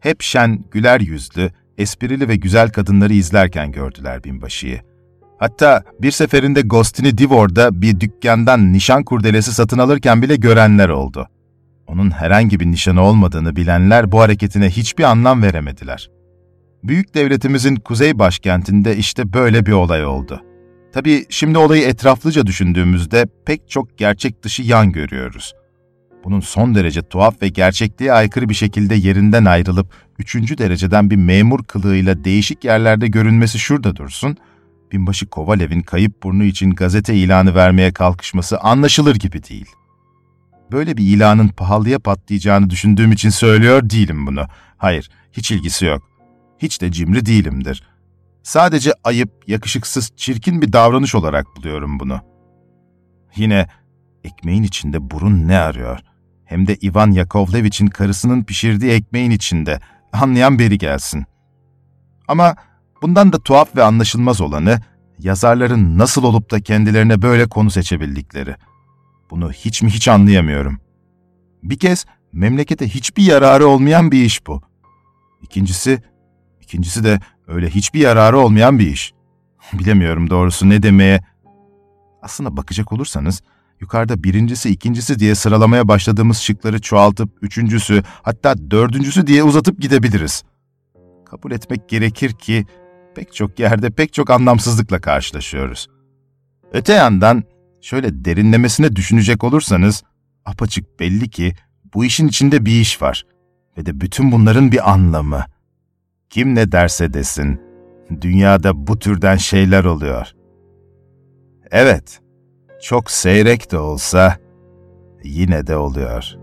Hep şen, güler yüzlü, esprili ve güzel kadınları izlerken gördüler binbaşıyı. Hatta bir seferinde Gostini Divor'da bir dükkandan nişan kurdelesi satın alırken bile görenler oldu. Onun herhangi bir nişanı olmadığını bilenler bu hareketine hiçbir anlam veremediler. Büyük devletimizin kuzey başkentinde işte böyle bir olay oldu. Tabii şimdi olayı etraflıca düşündüğümüzde pek çok gerçek dışı yan görüyoruz. Bunun son derece tuhaf ve gerçekliğe aykırı bir şekilde yerinden ayrılıp üçüncü dereceden bir memur kılığıyla değişik yerlerde görünmesi şurada dursun, binbaşı Kovalev'in kayıp burnu için gazete ilanı vermeye kalkışması anlaşılır gibi değil. Böyle bir ilanın pahalıya patlayacağını düşündüğüm için söylüyor değilim bunu. Hayır, hiç ilgisi yok. Hiç de cimri değilimdir. Sadece ayıp, yakışıksız, çirkin bir davranış olarak buluyorum bunu. Yine ekmeğin içinde burun ne arıyor? Hem de Ivan Yakovlevich'in karısının pişirdiği ekmeğin içinde. Anlayan beri gelsin. Ama bundan da tuhaf ve anlaşılmaz olanı, yazarların nasıl olup da kendilerine böyle konu seçebildikleri. Bunu hiç mi hiç anlayamıyorum. Bir kez memlekete hiçbir yararı olmayan bir iş bu. İkincisi, ikincisi de öyle hiçbir yararı olmayan bir iş. (laughs) Bilemiyorum doğrusu ne demeye. Aslına bakacak olursanız, yukarıda birincisi, ikincisi diye sıralamaya başladığımız şıkları çoğaltıp üçüncüsü, hatta dördüncüsü diye uzatıp gidebiliriz. Kabul etmek gerekir ki pek çok yerde pek çok anlamsızlıkla karşılaşıyoruz. Öte yandan şöyle derinlemesine düşünecek olursanız apaçık belli ki bu işin içinde bir iş var ve de bütün bunların bir anlamı. Kim ne derse desin, dünyada bu türden şeyler oluyor. Evet, çok seyrek de olsa yine de oluyor.''